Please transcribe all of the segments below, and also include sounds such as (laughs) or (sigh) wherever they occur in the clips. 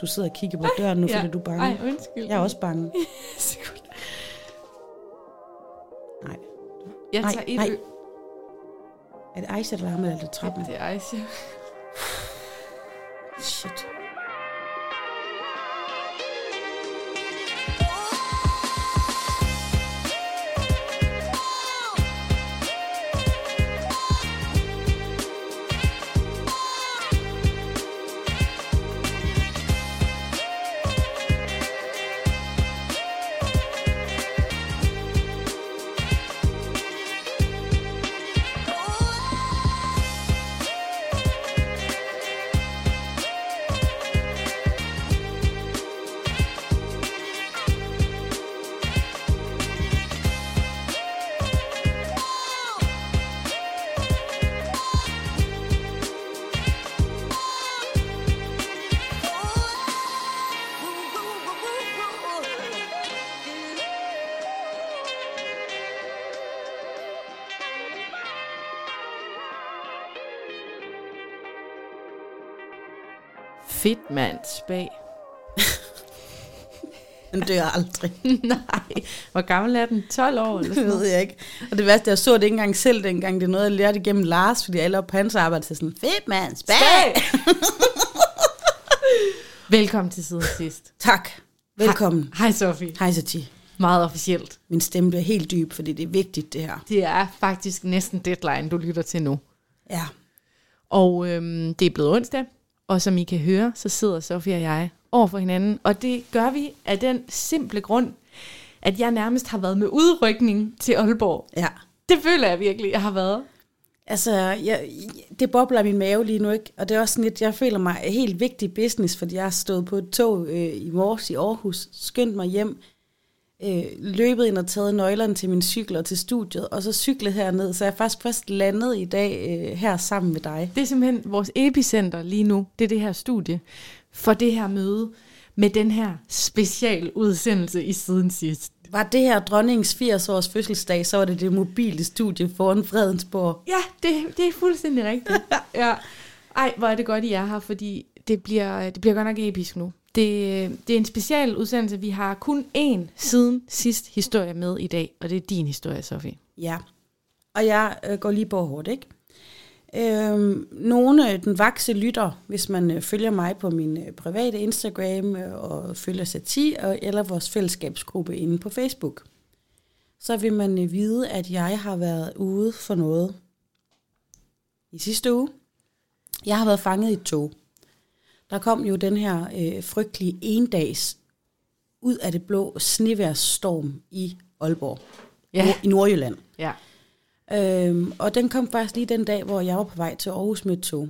Du sidder og kigger på døren nu, fordi du er bange. Ej, undskyld. Jeg er også bange. (laughs) Nej. Jeg Nej, tager et nej. ø- Er det Aisha, der larmer, eller er det trappen? Det er Aisha. Shit. Fedt mand, spag. (laughs) Den dør aldrig. (laughs) Nej. Hvor gammel er den? 12 år eller Det sådan ved noget? jeg ikke. Og det værste, jeg så det ikke engang selv dengang. Det er noget, jeg lærte igennem Lars, fordi alle på hans arbejde så sådan, fedt mand, spag! (laughs) Velkommen til siden sidst. Tak. Velkommen. Hej Sofie. Hej, Sati. Meget officielt. Min stemme bliver helt dyb, fordi det er vigtigt, det her. Det er faktisk næsten deadline, du lytter til nu. Ja. Og øhm, det er blevet onsdag, og som I kan høre, så sidder Sofie og jeg over for hinanden. Og det gør vi af den simple grund, at jeg nærmest har været med udrykning til Aalborg. Ja. Det føler jeg virkelig, jeg har været. Altså, jeg, det bobler min mave lige nu, ikke? Og det er også sådan lidt, jeg føler mig helt vigtig business, fordi jeg har stået på et tog øh, i morges i Aarhus, skyndt mig hjem, øh, løbet ind og taget nøglerne til min cykel og til studiet, og så cyklet herned, så jeg er faktisk først landet i dag øh, her sammen med dig. Det er simpelthen vores epicenter lige nu. Det er det her studie for det her møde med den her special udsendelse i siden sidst. Var det her dronningens 80 års fødselsdag, så var det det mobile studie foran Fredensborg. Ja, det, det er fuldstændig rigtigt. (laughs) ja. Ej, hvor er det godt, I er her, fordi det bliver, det bliver godt nok episk nu. Det, det er en special udsendelse. Vi har kun én siden sidst historie med i dag, og det er din historie, Sofie. Ja, og jeg øh, går lige på hårdt, ikke? Øhm, nogle, øh, den vakse lytter, hvis man øh, følger mig på min øh, private Instagram øh, og følger Sati, og, eller vores fællesskabsgruppe inde på Facebook, så vil man øh, vide, at jeg har været ude for noget i sidste uge. Jeg har været fanget i et tog. Der kom jo den her øh, frygtelige endags ud af det blå sneværsstorm i Aalborg, Ja. i Nordjylland. Ja. Øhm, og den kom faktisk lige den dag, hvor jeg var på vej til Aarhus med et tog.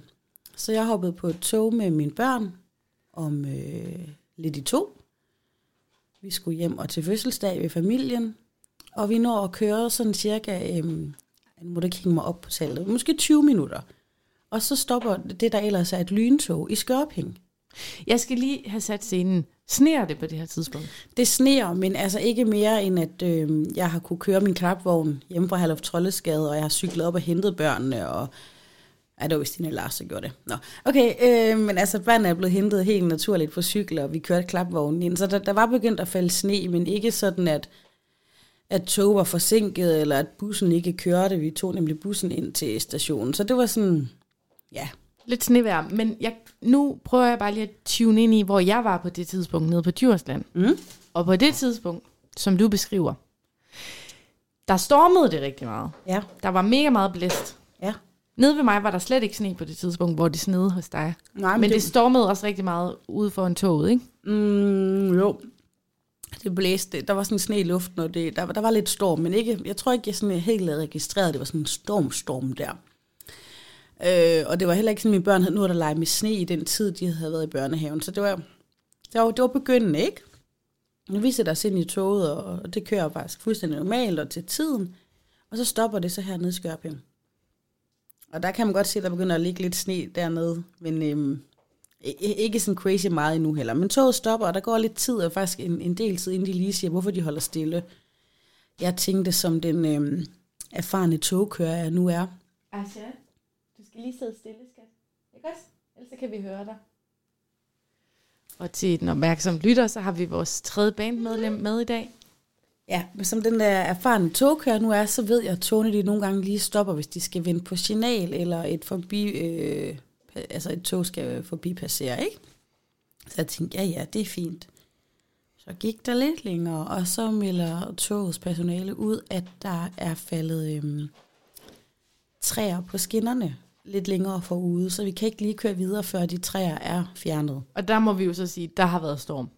Så jeg hoppede på et tog med mine børn om øh, lidt i to. Vi skulle hjem og til fødselsdag ved familien. Og vi når at køre sådan cirka, øhm, nu må ikke hænge mig op på tallet, måske 20 minutter. Og så stopper det, der ellers er et lyntog i Skørping. Jeg skal lige have sat scenen. Sneer det på det her tidspunkt? Det sneer, men altså ikke mere end at øh, jeg har kunne køre min klapvogn hjemme fra Herluf Trollesgade, og jeg har cyklet op og hentet børnene, og Ja, det var Stine Lars, der gjorde det. Nå, okay, øh, men altså børnene er blevet hentet helt naturligt på cykel, og vi kørte klapvognen ind. Så der, der var begyndt at falde sne, men ikke sådan, at, at tog var forsinket, eller at bussen ikke kørte. Vi tog nemlig bussen ind til stationen. Så det var sådan, ja, Lidt snevejr, men jeg, nu prøver jeg bare lige at tune ind i, hvor jeg var på det tidspunkt nede på Djursland. Mm. Og på det tidspunkt, som du beskriver, der stormede det rigtig meget. ja, Der var mega meget blæst. ja. Nede ved mig var der slet ikke sne på det tidspunkt, hvor det snede hos dig. Nej, Men, men det, det stormede også rigtig meget ude foran toget, ikke? Mm, jo. Det blæste. Der var sådan sne i luften, og det, der, der var lidt storm, men ikke, jeg tror ikke, jeg sådan helt havde registreret, at det var sådan en stormstorm der. Øh, og det var heller ikke sådan, at mine børn havde nu at lege med sne i den tid, de havde været i børnehaven. Så det var, det var, det var begyndende, ikke? Nu viser der os ind i toget, og, det kører faktisk fuldstændig normalt og til tiden. Og så stopper det så hernede i Skørping. Og der kan man godt se, at der begynder at ligge lidt sne dernede. Men øhm, ikke sådan crazy meget endnu heller. Men toget stopper, og der går lidt tid, og faktisk en, en del tid, inden de lige siger, hvorfor de holder stille. Jeg tænkte, som den øhm, erfarne togkører, jeg nu er. altså skal lige sidde stille, skat. Ikke også? Ellers så kan vi høre dig. Og til den opmærksomme lytter, så har vi vores tredje bandmedlem med i dag. Ja, men som den der erfarne togkører nu er, så ved jeg, at togene de nogle gange lige stopper, hvis de skal vende på signal, eller et, forbi, øh, altså et tog skal forbi passere, ikke? Så jeg tænkte, ja ja, det er fint. Så gik der lidt længere, og så melder togets personale ud, at der er faldet øhm, træer på skinnerne lidt længere forude, så vi kan ikke lige køre videre, før de træer er fjernet. Og der må vi jo så sige, at der har været storm.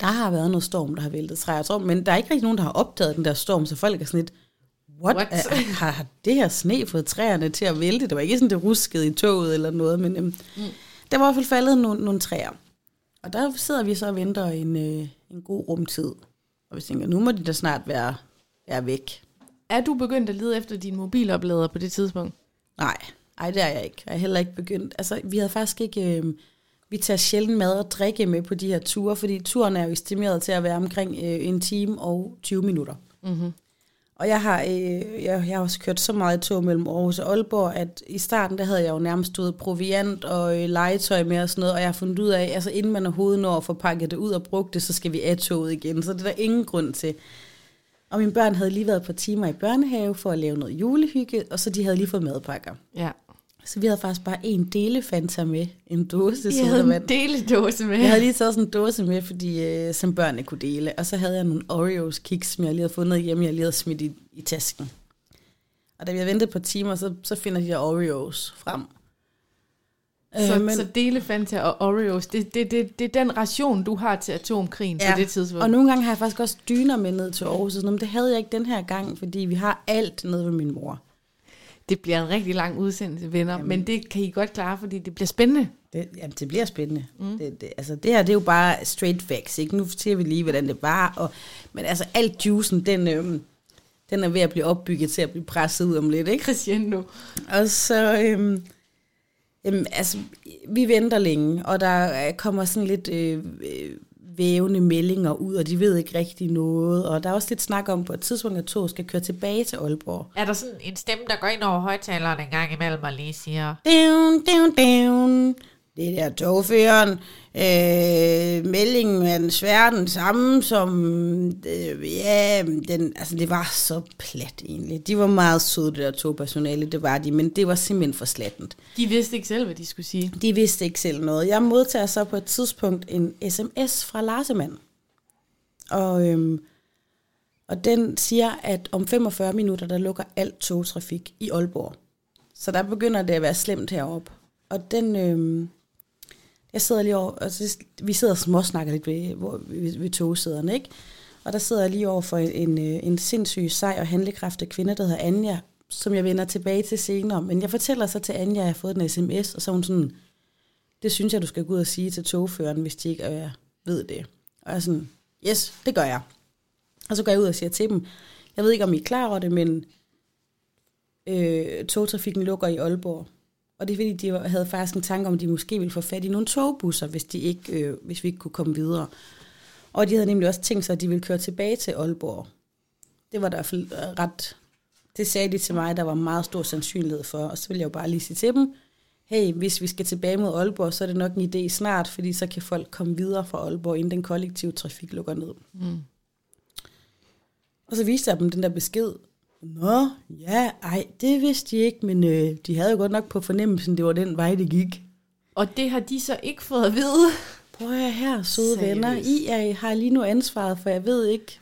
Der har været noget storm, der har væltet træer, tror, men der er ikke rigtig nogen, der har opdaget den der storm, så folk er sådan lidt, what? What? Er, har, har det her sne fået træerne til at vælte? Det var ikke sådan, det ruskede i toget eller noget, men øhm, mm. der var i hvert fald faldet nogle, nogle træer. Og der sidder vi så og venter en, øh, en god rumtid. Og vi tænker, nu må de da snart være, være væk. Er du begyndt at lede efter din mobiloplader på det tidspunkt? Nej, ej, det er jeg ikke. Jeg er heller ikke begyndt. Altså, vi havde faktisk ikke... Øh, vi tager sjældent mad og drikke med på de her ture, fordi turen er jo estimeret til at være omkring øh, en time og 20 minutter. Mm-hmm. Og jeg har, øh, jeg, jeg har også kørt så meget tog mellem Aarhus og Aalborg, at i starten der havde jeg jo nærmest stået proviant og øh, legetøj med og sådan noget, og jeg har fundet ud af, altså inden man overhovedet når at få pakket det ud og brugt det, så skal vi af toget igen, så det er der ingen grund til. Og mine børn havde lige været på timer i børnehave for at lave noget julehygge, og så de havde lige fået madpakker. Ja. Så vi havde faktisk bare en dele Fanta med, en dåse Jeg havde sodavand. en deledåse med. Jeg havde lige taget sådan en dåse med, fordi øh, som børnene kunne dele. Og så havde jeg nogle Oreos kiks, som jeg lige havde fundet hjemme, jeg lige havde smidt i, i tasken. Og da vi havde ventet på timer, så, så finder de der Oreos frem. Så, Øh, men, så dele Fanta og Oreos, det, det, det, det er den ration, du har til atomkrigen ja. på det tidspunkt. Og nogle gange har jeg faktisk også dyner med ned til Aarhus, og sådan men det havde jeg ikke den her gang, fordi vi har alt nede ved min mor. Det bliver en rigtig lang udsendelse, venner, Jamen. men det kan I godt klare, fordi det bliver spændende. Det, jamen, det bliver spændende. Mm. Det, det, altså, det her, det er jo bare straight facts, ikke? Nu siger vi lige, hvordan det var. Og, men altså, alt juicen, den, øhm, den er ved at blive opbygget til at blive presset ud om lidt, ikke? Crescendo. Og så, øhm, øhm, altså, vi venter længe, og der kommer sådan lidt øh, øh, vævende meldinger ud, og de ved ikke rigtig noget. Og der er også lidt snak om på et tidspunkt, at toget skal køre tilbage til Aalborg. Er der sådan en stemme, der går ind over højtaleren en gang imellem og lige siger, Down, down, down. Det der togføreren. Øh, meldingen er desværre den samme som... Øh, ja, den, altså det var så plat egentlig. De var meget søde, det der togpersonale, det var de, men det var simpelthen for slattent. De vidste ikke selv, hvad de skulle sige. De vidste ikke selv noget. Jeg modtager så på et tidspunkt en sms fra Larsemand. Og, øhm, og den siger, at om 45 minutter, der lukker alt togtrafik i Aalborg. Så der begynder det at være slemt heroppe. Og den, øhm, jeg sidder lige over, altså, vi sidder og småsnakker lidt ved, hvor, ved, ved togsæderne, ikke? Og der sidder jeg lige over for en, øh, en, sindssyg, sej og handlekraftig kvinde, der hedder Anja, som jeg vender tilbage til senere. Men jeg fortæller så til Anja, at jeg har fået en sms, og så er hun sådan, det synes jeg, du skal gå ud og sige til togføreren, hvis de ikke øh, ved det. Og jeg er sådan, yes, det gør jeg. Og så går jeg ud og siger til dem, jeg ved ikke, om I er klar over det, men øh, togtrafikken lukker i Aalborg. Og det er fordi, de havde faktisk en tanke om, at de måske ville få fat i nogle togbusser, hvis, de ikke, øh, hvis vi ikke kunne komme videre. Og de havde nemlig også tænkt sig, at de ville køre tilbage til Aalborg. Det var der i hvert fald ret... Det sagde de til mig, der var meget stor sandsynlighed for. Og så ville jeg jo bare lige sige til dem, hey, hvis vi skal tilbage mod Aalborg, så er det nok en idé snart, fordi så kan folk komme videre fra Aalborg, inden den kollektive trafik lukker ned. Mm. Og så viste jeg dem den der besked. Nå, ja, ej, det vidste de ikke, men øh, de havde jo godt nok på fornemmelsen, det var den vej, det gik. Og det har de så ikke fået at vide. Prøv at her, søde Seriøst. venner. I er, har lige nu ansvaret for, jeg ved ikke,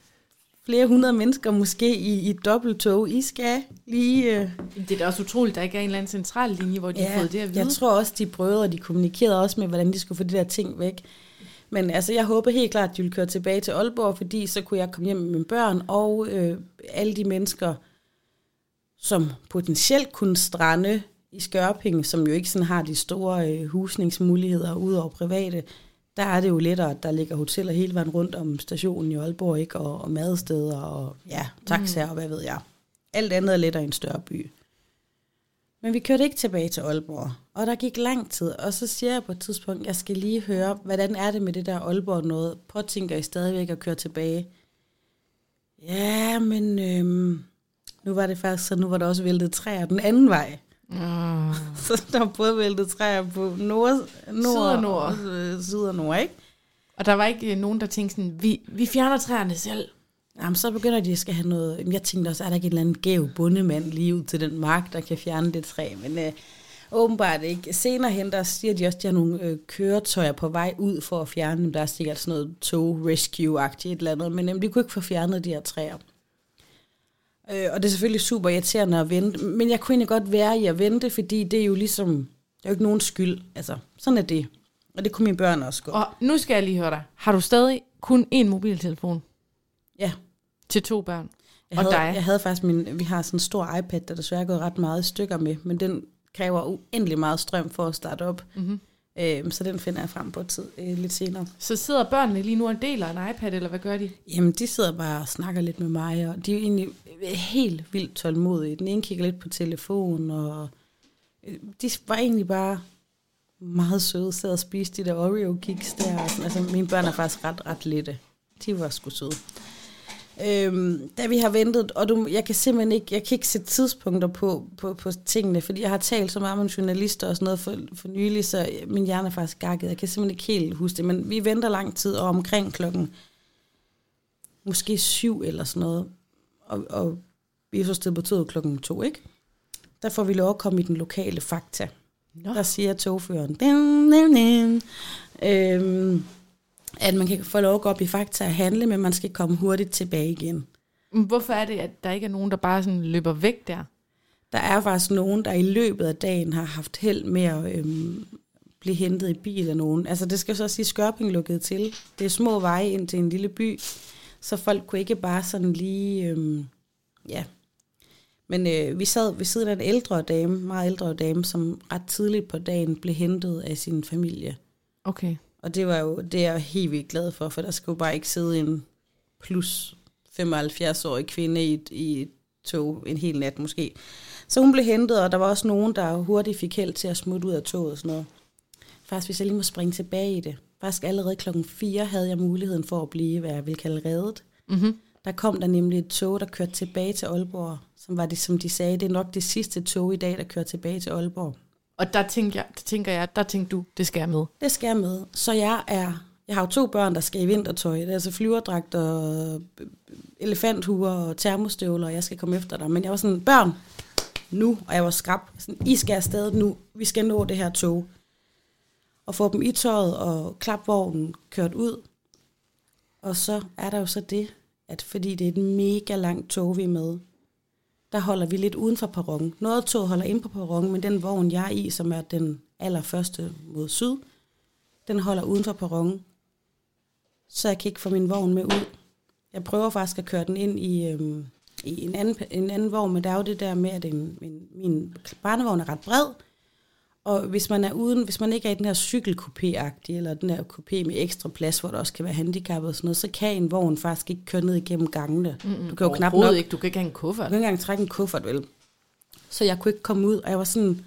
flere hundrede mennesker måske i, i dobbelttog. I skal lige... Øh, Det er da også utroligt, der ikke er en eller anden central linje, hvor de har fået det at vide. jeg tror også, de brødre, de kommunikerede også med, hvordan de skulle få de der ting væk. Men altså, jeg håber helt klart, at de vil køre tilbage til Aalborg, fordi så kunne jeg komme hjem med mine børn, og øh, alle de mennesker, som potentielt kunne strande i Skørping, som jo ikke sådan har de store øh, husningsmuligheder ud over private, der er det jo lettere, at der ligger hoteller hele vejen rundt om stationen i Aalborg, ikke? Og, og madsteder, og ja, taxaer, mm. og hvad ved jeg. Alt andet er lettere i en større by. Men vi kørte ikke tilbage til Aalborg, og der gik lang tid, og så siger jeg på et tidspunkt, jeg skal lige høre, hvordan er det med det der Aalborg noget? Påtænker I stadigvæk at køre tilbage? Ja, men øhm, nu var det faktisk så, nu var der også væltet træer den anden vej. Oh. (laughs) Så der var både væltet træer på nord, nord, Syd og nord. øh, syd og nord, ikke? Og der var ikke øh, nogen, der tænkte sådan, vi, vi fjerner træerne selv. Jamen, så begynder de at skal have noget... Jamen, Jeg tænkte også, er der ikke en eller anden gæv bundemand lige ud til den mark, der kan fjerne det træ? Men øh, åbenbart ikke. Senere hen, der siger de også, at de har nogle øh, køretøjer på vej ud for at fjerne dem. Der er sikkert sådan noget tog-rescue-agtigt et eller andet. Men øh, de kunne ikke få fjernet de her træer. Øh, og det er selvfølgelig super irriterende at vente. Men jeg kunne egentlig godt være i at vente, fordi det er jo ligesom... Det er jo ikke nogen skyld. Altså, sådan er det. Og det kunne mine børn også godt. Og nu skal jeg lige høre dig. Har du stadig kun én mobiltelefon Ja, til to børn? Jeg Og havde, dig? Jeg havde faktisk min, vi har sådan en stor iPad, der desværre er gået ret meget i stykker med, men den kræver uendelig meget strøm for at starte op. Mm-hmm. Øhm, så den finder jeg frem på tid øh, lidt senere. Så sidder børnene lige nu og deler en iPad, eller hvad gør de? Jamen, de sidder bare og snakker lidt med mig, og de er jo egentlig helt vildt tålmodige. Den ene kigger lidt på telefon, og øh, de var egentlig bare meget søde, sad og spiste de der Oreo-kiks der. Altså, mine børn er faktisk ret, ret lette. De var sgu søde. Øhm, da vi har ventet, og du, jeg kan simpelthen ikke, jeg kan ikke sætte tidspunkter på, på, på tingene, fordi jeg har talt så meget med journalister og sådan noget for, for nylig, så min hjerne er faktisk gakket. Jeg kan simpelthen ikke helt huske det, men vi venter lang tid, og omkring klokken måske syv eller sådan noget, og, og vi er så stedet på toget klokken to, ikke? Der får vi lov at komme i den lokale fakta. Nå. Der siger togføreren, din, din, din, øhm, at man kan få lov at gå op i fakta og handle, men man skal komme hurtigt tilbage igen. Hvorfor er det, at der ikke er nogen, der bare sådan løber væk der? Der er faktisk nogen, der i løbet af dagen har haft held med at øhm, blive hentet i bil af nogen. Altså det skal så sige, Skørping lukkede til. Det er små veje ind til en lille by, så folk kunne ikke bare sådan lige, øhm, ja. Men øh, vi sad ved siden af en ældre dame, meget ældre dame, som ret tidligt på dagen blev hentet af sin familie. Okay. Og det var jo, det er jeg helt vildt glad for, for der skulle bare ikke sidde en plus 75-årig kvinde i i tog en hel nat måske. Så hun blev hentet, og der var også nogen, der hurtigt fik held til at smutte ud af toget og sådan noget. Faktisk, hvis jeg lige må springe tilbage i det. Faktisk allerede klokken 4 havde jeg muligheden for at blive, hvad jeg vil kalde reddet. Mm-hmm. Der kom der nemlig et tog, der kørte tilbage til Aalborg. Som var det, som de sagde, det er nok det sidste tog i dag, der kører tilbage til Aalborg. Og der tænker, jeg, der tænker jeg, der tænker du, det skal jeg med. Det skal jeg med. Så jeg er... Jeg har jo to børn, der skal i vintertøj. Det er altså flyverdragt og elefanthuer og termostøvler, og jeg skal komme efter dig. Men jeg var sådan, børn, nu, og jeg var skrab. Sådan, I skal afsted nu. Vi skal nå det her tog. Og få dem i tøjet og klapvognen kørt ud. Og så er der jo så det, at fordi det er et mega langt tog, vi er med, der holder vi lidt uden for perronen. Noget tog holder ind på perronen, men den vogn, jeg er i, som er den allerførste mod syd, den holder uden for perronen. Så jeg kan ikke få min vogn med ud. Jeg prøver faktisk at køre den ind i, øhm, i en, anden, en anden vogn, men der er jo det der med, at en, min, min barnevogn er ret bred, og hvis man er uden, hvis man ikke er i den her cykelkopé-agtige, eller den her kopé med ekstra plads, hvor der også kan være handicappet og sådan noget, så kan en vogn faktisk ikke køre ned igennem gangene. Mm-mm. Du kan jo knap nok ikke. Du kan ikke have en kuffert. jeg kunne ikke engang trække en kuffert, vel? Så jeg kunne ikke komme ud, og jeg var sådan,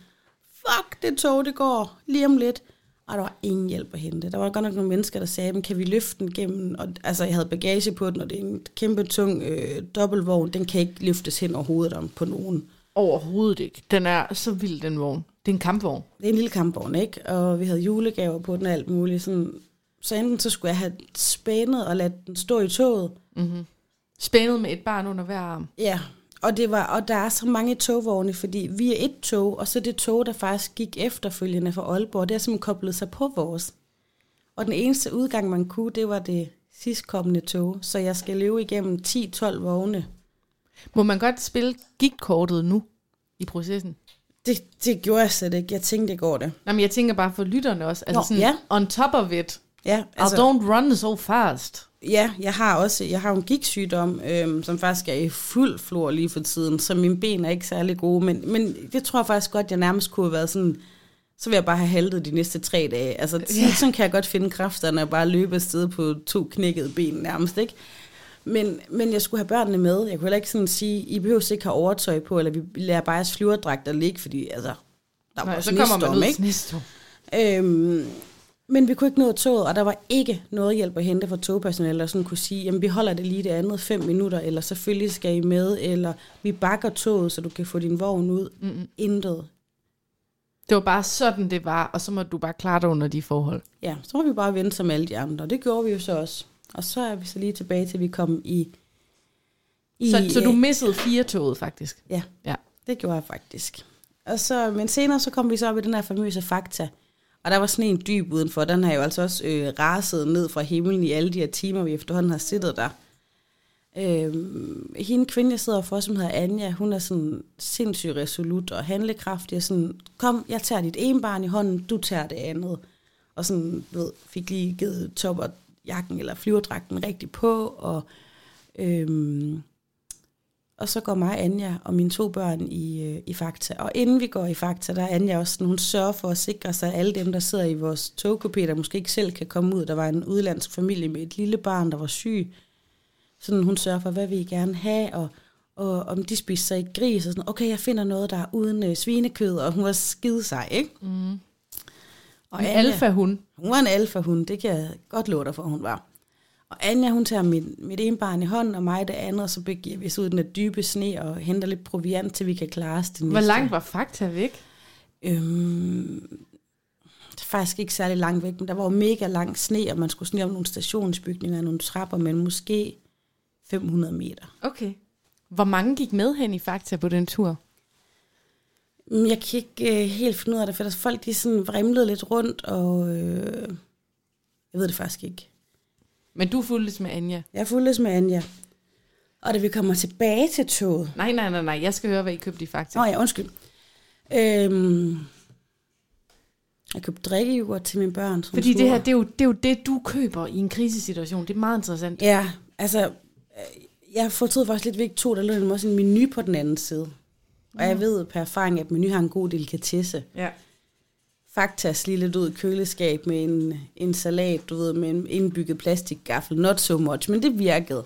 fuck, det tog, det går lige om lidt. Og der var ingen hjælp at hente. Der var godt nok nogle mennesker, der sagde, men kan vi løfte den gennem? Og, altså, jeg havde bagage på den, og det er en kæmpe tung øh, dobbeltvogn. Den kan ikke løftes hen over hovedet om på nogen. Overhovedet ikke. Den er så vild, den vogn. Det er en kampvogn. Det er en lille kampvogn, ikke? Og vi havde julegaver på den og alt muligt. Sådan. Så enten så skulle jeg have spændet og ladt den stå i toget, Mm-hmm. Spændet med et barn under hver arm. Ja, og, det var, og der er så mange togvogne, fordi vi er et tog, og så det tog, der faktisk gik efterfølgende fra Aalborg, det er simpelthen koblet sig på vores. Og den eneste udgang, man kunne, det var det sidstkommende tog, så jeg skal løbe igennem 10-12 vogne. Må man godt spille gigtkortet nu i processen? Det, det gjorde jeg slet ikke. Jeg tænkte, det går det. Nå, men jeg tænker bare for lytterne også. Altså Nå, sådan, ja. on top of it. Ja, Altså, don't run so fast. Ja, jeg har også jeg har en gigtsygdom, øhm, som faktisk er i fuld flor lige for tiden, så mine ben er ikke særlig gode, men, men det tror jeg faktisk godt, jeg nærmest kunne have været sådan, så vil jeg bare have haltet de næste tre dage. Altså, Ja. sådan kan jeg godt finde kræfterne og bare løbe afsted på to knækkede ben nærmest, ikke? Men, men jeg skulle have børnene med. Jeg kunne heller ikke sådan sige, I behøver ikke have overtøj på, eller vi lader bare jeres flyverdragter ligge, fordi altså, der var Nej, så kommer man ikke? snestorm. Øhm, men vi kunne ikke nå toget, og der var ikke noget hjælp at hente fra togpersonale, der sådan kunne sige, jamen vi holder det lige det andet fem minutter, eller selvfølgelig skal I med, eller vi bakker toget, så du kan få din vogn ud. Mm-mm. Intet. Det var bare sådan, det var, og så må du bare klare dig under de forhold. Ja, så må vi bare vente som alle de andre, og det gjorde vi jo så også. Og så er vi så lige tilbage til, at vi kom i... i Så, så du øh, missede fire toget, faktisk. Ja, Ja. det gjorde jeg faktisk. Og så, men senere så kom vi så op i den her famøse Fakta. Og der var sådan en dyb udenfor. Den har jo altså også øh, raset ned fra himlen i alle de her timer, vi efterhånden har siddet der. Øh, hende kvinde, jeg sidder for, som hedder Anja, hun er sådan sindssygt resolut og handlekraftig. Og sådan, kom, jeg tager dit ene barn i hånden, du tager det andet. Og sådan, ved, fik lige givet topper jakken eller flyverdragten rigtig på. Og, øhm, og så går mig, Anja og mine to børn i, øh, i Fakta. Og inden vi går i Fakta, der er Anja også sådan, hun sørger for at sikre sig, at alle dem, der sidder i vores togkopé, der måske ikke selv kan komme ud. Der var en udlandsk familie med et lille barn, der var syg. Sådan, hun sørger for, hvad vi gerne have, og, og om de spiser sig ikke gris, og sådan, okay, jeg finder noget, der er uden øh, svinekød, og hun var skide sej, ikke? Mm. Og Og alfa hun. hun var en alfa-hund, det kan jeg godt love dig for, hun var. Og Anja, hun tager mit, mit ene barn i hånden, og mig det andet, og så begiver vi os ud i den dybe sne, og henter lidt proviant, til vi kan klare os det Hvor næste. langt var Fakta væk? Øhm, det er faktisk ikke særlig langt væk, men der var jo mega lang sne, og man skulle sne om nogle stationsbygninger, nogle trapper, men måske 500 meter. Okay. Hvor mange gik med hen i Fakta på den tur? Mm, Jeg kan ikke øh, helt finde ud af det, for der folk de sådan vrimlede lidt rundt, og øh, jeg ved det faktisk ikke. Men du fulgtes med Anja. Jeg fulgtes med Anja. Og da vi kommer tilbage til toget... Nej, nej, nej, nej. Jeg skal høre, hvad I købte i Fakta. Nå ja, undskyld. Øhm, jeg købte drikkejoghurt til mine børn. Som Fordi det skulle- her, det er, jo, det er jo det, du køber i en krisesituation. Det er meget interessant. Ja, altså... øh, Jeg fortrød faktisk lidt væk to, der lå nemlig også en menu på den anden side. Og jeg ved per erfaring, at menu har en god delikatesse. Ja. Faktas lige lidt ud i køleskab med en, en salat, du ved, med en indbygget plastikgaffel. Not so much, men det virkede.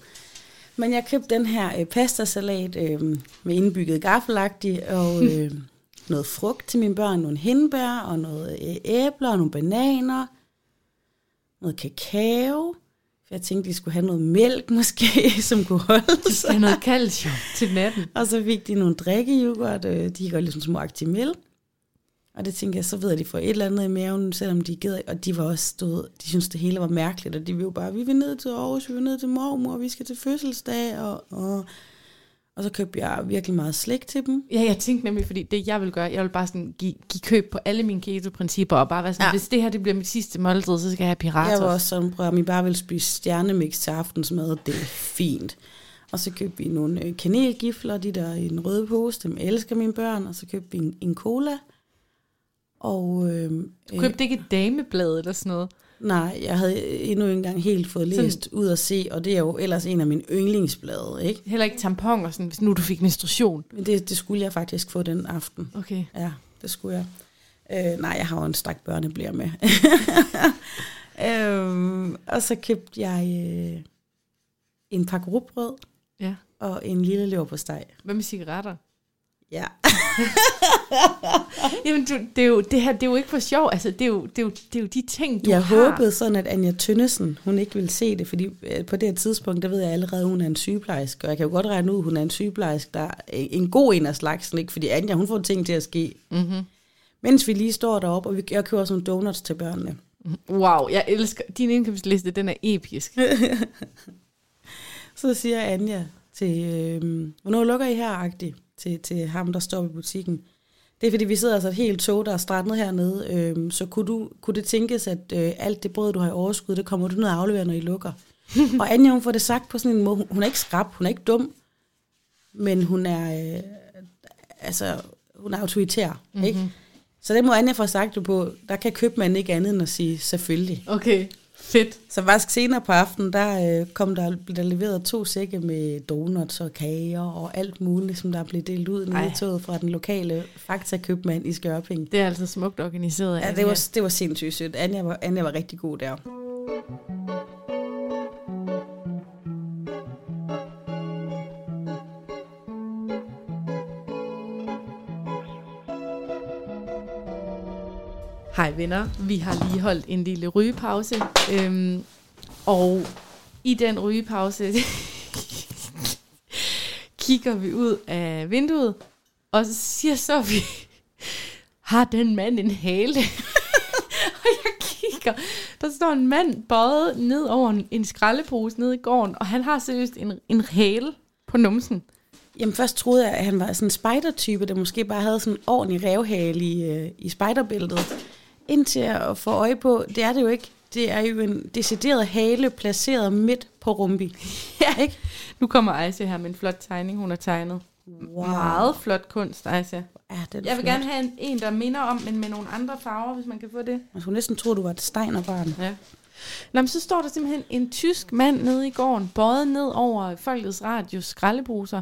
Men jeg købte den her øh, pastasalat øh, med indbygget gaffelagtig, og (laughs) øh, noget frugt til mine børn, nogle hindbær, og noget øh, æbler, og nogle bananer, noget kakao. Jeg tænkte, de skulle have noget mælk (laughs) måske, som kunne holde De skal sig. noget calcium til natten. Og så fik de nogle drikkejoghurt, øh, de lide sådan små Actimel. Og det tænkte jeg, så ved at de får et eller andet i maven, selvom de gider. Og de var også stået, de synes det hele var mærkeligt, og de vil jo bare, vi vil ned til Aarhus, vi vil ned til mormor, vi skal til fødselsdag, og, og, og så købte jeg virkelig meget slik til dem. Ja, jeg tænkte nemlig, fordi det jeg vil gøre, jeg vil bare sådan give, give køb på alle mine keto-principper, og bare være sådan, Ja. hvis det her det bliver mit sidste måltid, så skal jeg have pirater. Jeg var også sådan, prøv at I bare vil spise stjernemix til aftensmad, det er fint. Og så købte vi nogle øh, kanelgifler, de der i en røde pose, dem elsker mine børn, og så købte vi en, en cola. Og øh, Du købte ikke et dameblad eller sådan noget? Nej, jeg havde endnu ikke engang helt fået Sådan- læst ud at se, og det er jo ellers en af mine yndlingsblade, ikke? Heller ikke tamponer, sådan, hvis nu du fik menstruation. Men det, det skulle jeg faktisk få den aften. Okay. Ja, det skulle jeg. Øh, nej, jeg har jo en stak børneblære med. (laughs) øhm, og så købte jeg øh, en pakke rugbrød Ja. og en lille lever på steg. Hvad med cigaretter? Ja. (laughs) Jamen, du, det, er jo, det her det er jo ikke for sjov. Altså, det er jo, det er jo, det er jo de ting, du jeg har. håbede sådan, at Anja Tønnesen, hun ikke ville se det, fordi øh, på det her tidspunkt, der ved jeg allerede, at hun er en sygeplejerske, og jeg kan jo godt regne ud, at hun er en sygeplejerske, der er en god en af slagsen, ikke? fordi Anja, hun får ting til at ske. Mm-hmm. Mens vi lige står deroppe, og vi, jeg køber sådan nogle donuts til børnene. Wow, jeg elsker... Din indkøbsliste, den er episk. (laughs) Så siger Anja til, øh, hvornår lukker I her, agtigt, til, til ham, der står i butikken. Det er fordi, vi sidder altså et helt tog, der er strandet hernede, øh, så kunne, du, kunne det tænkes, at øh, alt det brød, du har i overskud, det kommer du ned og aflevere, når I lukker. (laughs) og Anja, hun får det sagt på sådan en måde, hun, hun er ikke skrab, hun er ikke dum, men hun er, øh, altså, hun er autoritær, mm-hmm. ikke? Så det må Anja få sagt det på, der kan købmanden ikke andet end at sige, selvfølgelig. Okay, fedt. Så faktisk senere på aftenen, der øh, kom der, blev der leveret to sække med donuts og kager og alt muligt, som der blev delt ud i toget fra den lokale Fakta-købmand i Skørping. Det er altså smukt organiseret Ja, det var, det var sindssygt sødt. Anja var, Anja var rigtig god der. Hej venner, vi har lige holdt en lille rygepause, øhm, og i den rygepause (laughs) kigger vi ud af vinduet, og så siger så vi, har den mand en hale? (laughs) og jeg kigger, der står en mand bøjet ned over en, en skraldepose nede i gården, og han har seriøst en, en hale på numsen. Jamen først troede jeg, at han var sådan en spider-type, der måske bare havde sådan en ordentlig revhale i, øh, i spiderbæltet. Indtil at få øje på, det er det jo ikke. Det er jo en decideret hale placeret midt på rumbi. Ja, ikke? Nu kommer Aisha her med en flot tegning, hun har tegnet. Wow. Meget flot kunst, Aisha. Ja, det er Jeg vil flot. gerne have en, en, der minder om, men med nogle andre farver, hvis man kan få det. Man skulle næsten tro, du var et steinerbarn. Ja. Nå, men så står der simpelthen en tysk mand nede i gården, bøjet ned over Folkets Radios skraldeposer.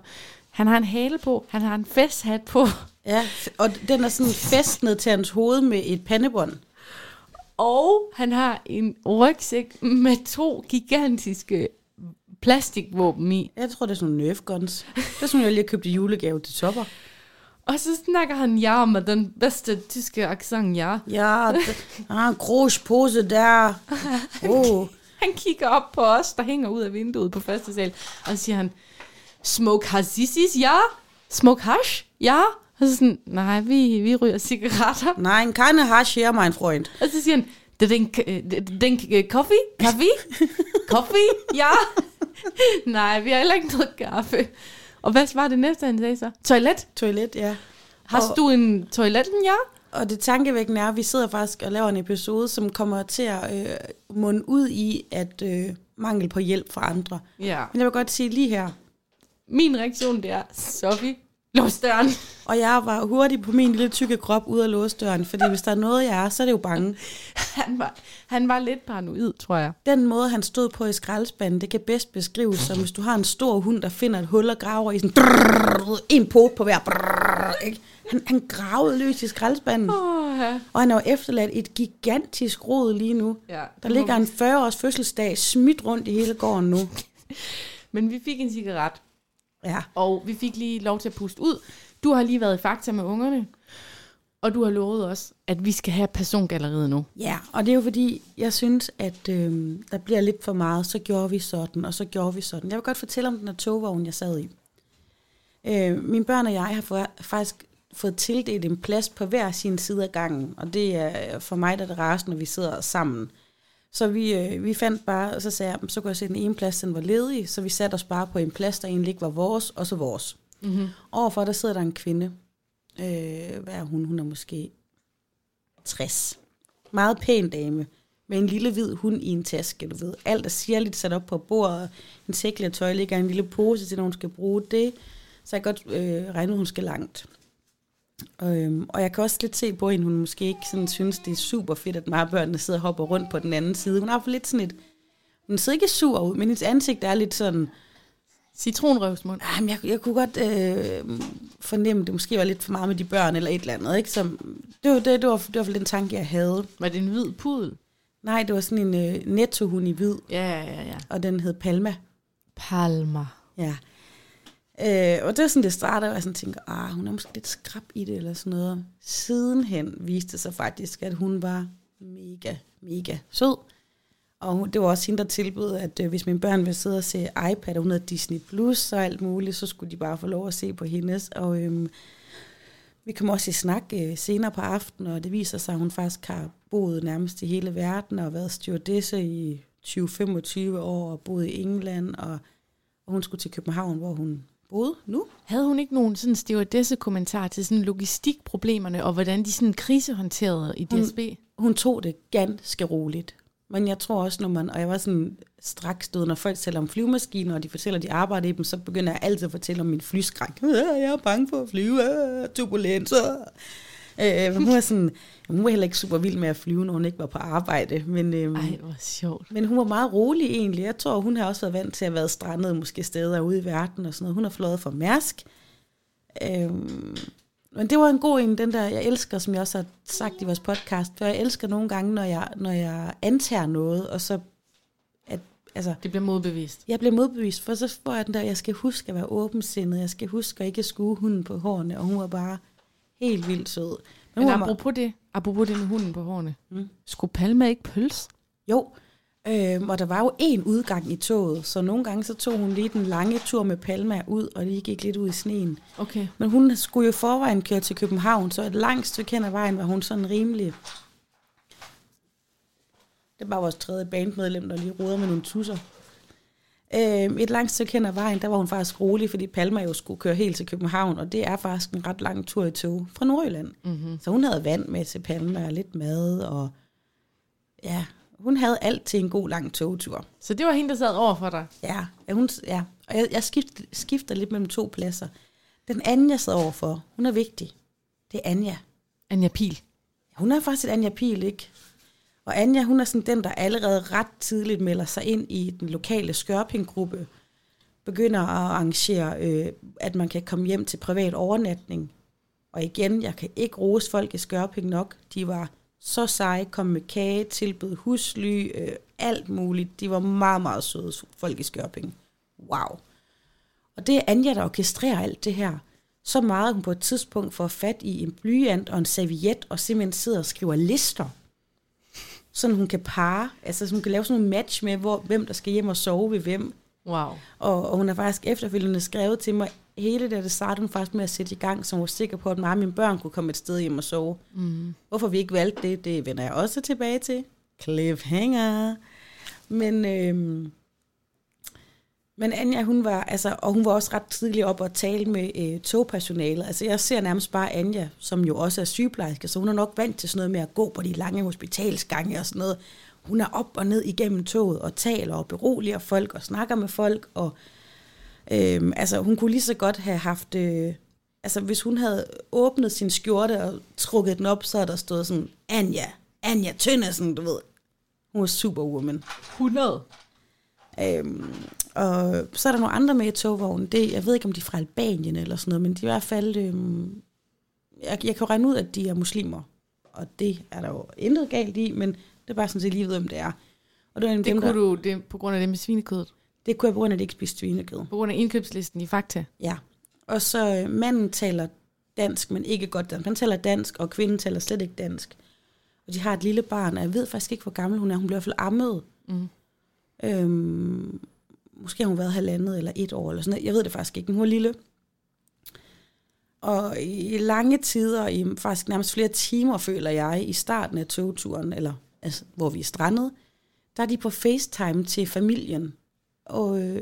Han har en hale på, han har en festhat på, Ja, og den er sådan festnet til hans hoved med et pandebånd. og han har en rygsæk med to gigantiske plastikvåben i. Jeg tror, det er sådan nogle Nerf guns. Det er sådan, jeg lige har købt i julegave til topper. Og så snakker han ja med den bedste tyske accent, ja. Ja, ah, grus pose der. Oh. Han kigger op på os, der hænger ud af vinduet på første sal, og så siger han, smoke hashisis, ja? Smoke hash, ja? Og så sådan, nej, vi, vi ryger cigaretter. Nein, keine Hasch her, mein Freund. Og så siger han, drink øh, coffee? Kaffe? coffee? Ja? (laughs) nej, vi har heller ikke noget kaffe. Og hvad var det næste, han sagde så? Toilet? Toilet, ja. Har du en toiletten, ja? Og det tankevækkende er, at vi sidder faktisk og laver en episode, som kommer til at øh, munde ud i, at øh, mangel på hjælp fra andre. Ja. Men jeg vil godt sige lige her, Min reaktion, det er, Sofie, lås døren. og jeg var hurtig på min lille tykke krop ud af låse døren, fordi hvis der er noget, jeg er, så er det jo bange. (laughs) Han var, han var lidt paranoid, tror jeg. Den måde, han stod på i skraldespanden, det kan bedst beskrives som, hvis du har en stor hund, der finder et hul og graver i sådan drrrr, en pot på hver. Brrrr, ikke? Han, han gravede løs i skraldespanden, Åh, ja. og han har jo efterladt et gigantisk rod lige nu. ja. Der ligger en 40-års fødselsdag smidt rundt i hele gården nu. Men vi fik en cigaret, Ja. og vi fik lige lov til at puste ud. Du har lige været i Fakta med ungerne, og du har lovet os, at vi skal have persongalleriet nu. Ja, og det er jo fordi, jeg synes, at øh, der bliver lidt for meget. Så gjorde vi sådan, og så gjorde vi sådan. Jeg vil godt fortælle om den her togvogn, jeg sad i. Øh, mine børn og jeg har fået, faktisk fået tildelt en plads på hver sin side af gangen. Og det er for mig, der er det rareste, når vi sidder sammen. Så vi, øh, vi fandt bare, og så sagde jeg, så kunne jeg se, at den ene plads, den var ledig. Så vi satte os bare på en plads, der egentlig ikke var vores, og så vores. Mm-hmm. Overfor, der sidder der en kvinde. Øh, hvad er hun? Hun er måske 60. Meget pæn dame. Med en lille hvid hund i en taske, du ved. Alt er sirligt sat op på bordet. En sækle tøj ligger en lille pose til, når hun skal bruge det. Så jeg godt øh, regne, hun skal langt. Og, øhm, og jeg kan også lidt se på hende, hun måske ikke sådan synes, det er super fedt, at og børnene sidder og hopper rundt på den anden side. Hun har for lidt sådan et... Hun ser ikke sur ud, men hendes ansigt er lidt sådan... Citronrøvsmund. Jamen, jeg, jeg kunne godt øh, fornemme, at det måske var lidt for meget med de børn eller et eller andet. Ikke? Som, det, var, det, det, var, det var den tanke, jeg havde. Var det en hvid pudel? Nej, det var sådan en øh, nettohund i hvid, Ja, ja, ja. og den hed Palma. Palmer. Ja. Øh, og det var sådan, det startede, og jeg sådan tænker, ah, hun er måske lidt skrab i det, eller sådan noget. Sidenhen viste det sig faktisk, at hun var mega, mega sød. Og hun, det var også hende, der tilbød, at øh, hvis mine børn ville sidde og se iPad, og hun havde Disney Plus og alt muligt, så skulle de bare få lov at se på hendes. Og øhm, vi kom også i snak øh, senere på aftenen, og det viser sig, at hun faktisk har boet nærmest i hele verden, og været stewardesse i 20-25 år, og boet i England, og, og hun skulle til København, hvor hun boede nu. Havde hun ikke nogen sådan stewardesse-kommentar til sådan logistikproblemerne, og hvordan de sådan krisehåndterede i Hun- DSB? Hun tog det ganske roligt. Men jeg tror også, når man, og jeg var sådan straks stød, når folk taler om flyvemaskiner, og de fortæller, at de arbejder i dem, så begynder jeg altid at fortælle om min flyskræk. (laughs) Jeg er bange for at flyve, øh, turbulenser. Øh, hun var sådan, hun var heller ikke super vild med at flyve, når hun ikke var på arbejde. Men, øh, Ej, hvor sjovt. men hun var meget rolig egentlig. Jeg tror, hun har også været vant til at være strandet måske steder ude i verden og sådan noget. Hun har fløjet for Mærsk. Øhm, men det var en god en, den der, jeg elsker, som jeg også har sagt i vores podcast, for jeg elsker nogle gange, når jeg, når jeg antager noget, og så, at, altså, Det bliver modbevidst. jeg bliver modbevist, for så får jeg den der, jeg skal huske at være åbensindet, jeg skal huske at ikke skue hunden på hårene, og hun var bare helt vildt sød. Men var, apropos det, apropos det med hunden på hårene. Mm. Skulle Palma ikke pølse? jo, Øhm, og der var jo en udgang i toget, så nogle gange så tog hun lige den lange tur med Palma ud, og lige gik lidt ud i sneen. Okay. Men hun skulle jo forvejen køre til København, så et langt stykke hen ad vejen var hun sådan rimelig... Det var vores tredje bandmedlem, der lige roder med nogle tusser. Øhm, et langt stykke hen ad vejen, der var hun faktisk rolig, fordi Palma jo skulle køre helt til København, og det er faktisk en ret lang tur i tog fra Nordjylland. Mm-hmm. Så hun havde vand med til Palma, og lidt mad, og ja, hun havde alt til en god lang togtur. Så det var hende, der sad over for dig? Ja, ja, hun, ja. og jeg, jeg skifter, skifter lidt mellem to pladser. Den anden, jeg sad overfor, hun er vigtig. Det er Anja. Anja Pil. Hun er faktisk et Anja Pil, ikke? Og Anja, hun er sådan den, der allerede ret tidligt melder sig ind i den lokale skørpinggruppe, begynder at arrangere, øh, at man kan komme hjem til privat overnatning. Og igen, jeg kan ikke rose folk i Skørping nok. De var så seje, kom med kage, tilbød husly, øh, alt muligt. De var meget, meget søde folk i Skørping. Wow. Og det er Anja, der orkestrerer alt det her. Så meget, hun på et tidspunkt får fat i en blyant og en serviet, og simpelthen sidder og skriver lister. Sådan hun kan pare, altså så hun kan lave sådan en match med, hvor, hvem der skal hjem og sove ved hvem. Wow. Og, og hun har faktisk efterfølgende skrevet til mig, hele det, det startede hun faktisk med at sætte i gang, så hun var sikker på, at mig og mine børn kunne komme et sted hjem og sove. Mm. Hvorfor vi ikke valgte det, det vender jeg også tilbage til. Cliffhanger. Men, øhm, men Anja, hun var, altså, og hun var også ret tidligt op og tale med øh, togpersonalet. Altså, jeg ser nærmest bare Anja, som jo også er sygeplejerske, så hun er nok vant til sådan noget med at gå på de lange hospitalsgange og sådan noget. Hun er op og ned igennem toget og taler og beroliger folk og snakker med folk. Og, øhm, altså, hun kunne lige så godt have haft... Øh, altså, hvis hun havde åbnet sin skjorte og trukket den op, så havde der stået sådan, Anja, Anja Tønnesen, du ved. Hun var superwoman. 100. Øhm, og så er der nogle andre med i togvognen. Det, jeg ved ikke, om de er fra Albanien eller sådan noget, men de er i hvert fald... Øhm, jeg, jeg kan regne ud, at de er muslimer. Og det er der jo intet galt i, men det er bare sådan set lige ved, om det er. Og det, var Det dem, kunne der, du det, på grund af det med svinekødet. det kunne jeg på grund af, at de ikke spiste svinekød. På grund af indkøbslisten i Fakta. Ja. Og så øh, manden taler dansk, men ikke godt dansk. Han taler dansk, og kvinden taler slet ikke dansk. Og de har et lille barn, og jeg ved faktisk ikke, hvor gammel hun er. Hun bliver i hvert fald ammet. Mm. Øhm, måske har hun været halvandet eller et år, eller sådan noget. Jeg ved det faktisk ikke, men hun er lille. Og i lange tider, i faktisk nærmest flere timer, føler jeg, i starten af togturen, eller altså, hvor vi er strandet, der er de på FaceTime til familien. Og øh,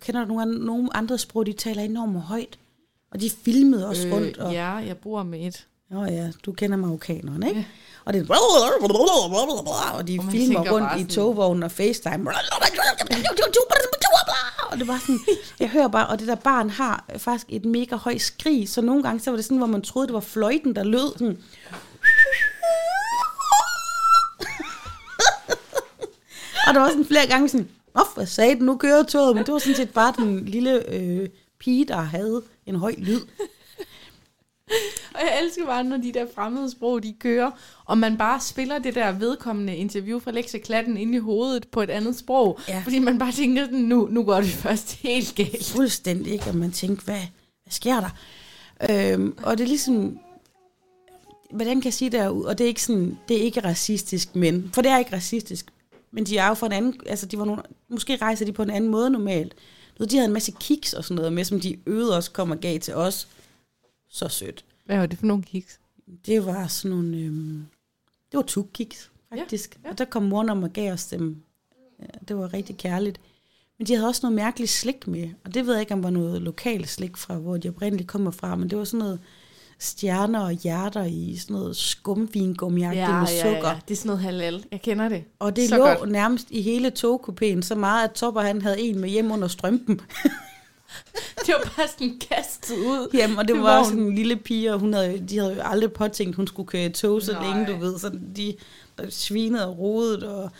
kender du nogle, nogle andre sprog, de taler enormt højt. Og de filmede også øh, rundt. Og, Ja, jeg bor med et. Nå ja, du kender marokkanerne, ikke? Ja. Og det og de Og filmer rundt i togvognen og FaceTime. (laughs) Og det var sådan, jeg hører bare, og det der barn har faktisk et mega højt skrig, så nogle gange så var det sådan, hvor man troede, det var fløjten, der lød sådan. (laughs) og der var sådan flere gange sådan, Åh, hvad sagde den, nu kører toget, men det var sådan set bare den lille øh, pige, der havde en høj lyd. Jeg elsker bare, når de der fremmede sprog, de kører, og man bare spiller det der vedkommende interview fra Lektieklatten ind i hovedet på et andet sprog. Ja. Fordi man bare tænker, nu, nu går det (laughs) først helt galt. fuldstændig ikke, og man tænkte, hvad, hvad sker der? Øhm, og det er ligesom, hvordan kan jeg sige det og det er ikke sådan, det er ikke racistisk, men, for det er ikke racistisk, men de er jo fra en anden, altså de var nogle, måske rejser de på en anden måde normalt. De havde en masse kiks og sådan noget med, som de øvede også kom og gav til os. Så sødt. Hvad var det for nogle kiks? Det var sådan nogle, øhm, det var tukkiks, faktisk. Ja, Ja, ja. ja. Og der kom om og gav os dem. Ja, det var rigtig kærligt. Men de havde også noget mærkeligt slik med, og det ved jeg ikke, om var noget lokalt slik fra, hvor de oprindeligt kommer fra, men det var sådan noget stjerner og hjerter i sådan noget skumvingummiagtigt med sukker. Det er sådan noget halal. Jeg kender det. Og det Så lå godt. nærmest i hele togkupéen, så meget, at Topper han havde en med hjem under strømpen. (laughs) Det var bare sådan kastet ud. Jamen, og det til var også vognen. en lille pige, og hun havde, de havde jo aldrig påtænkt, at hun skulle køre i tog så Nej. længe, du ved. Så de svinede og rodet. Og,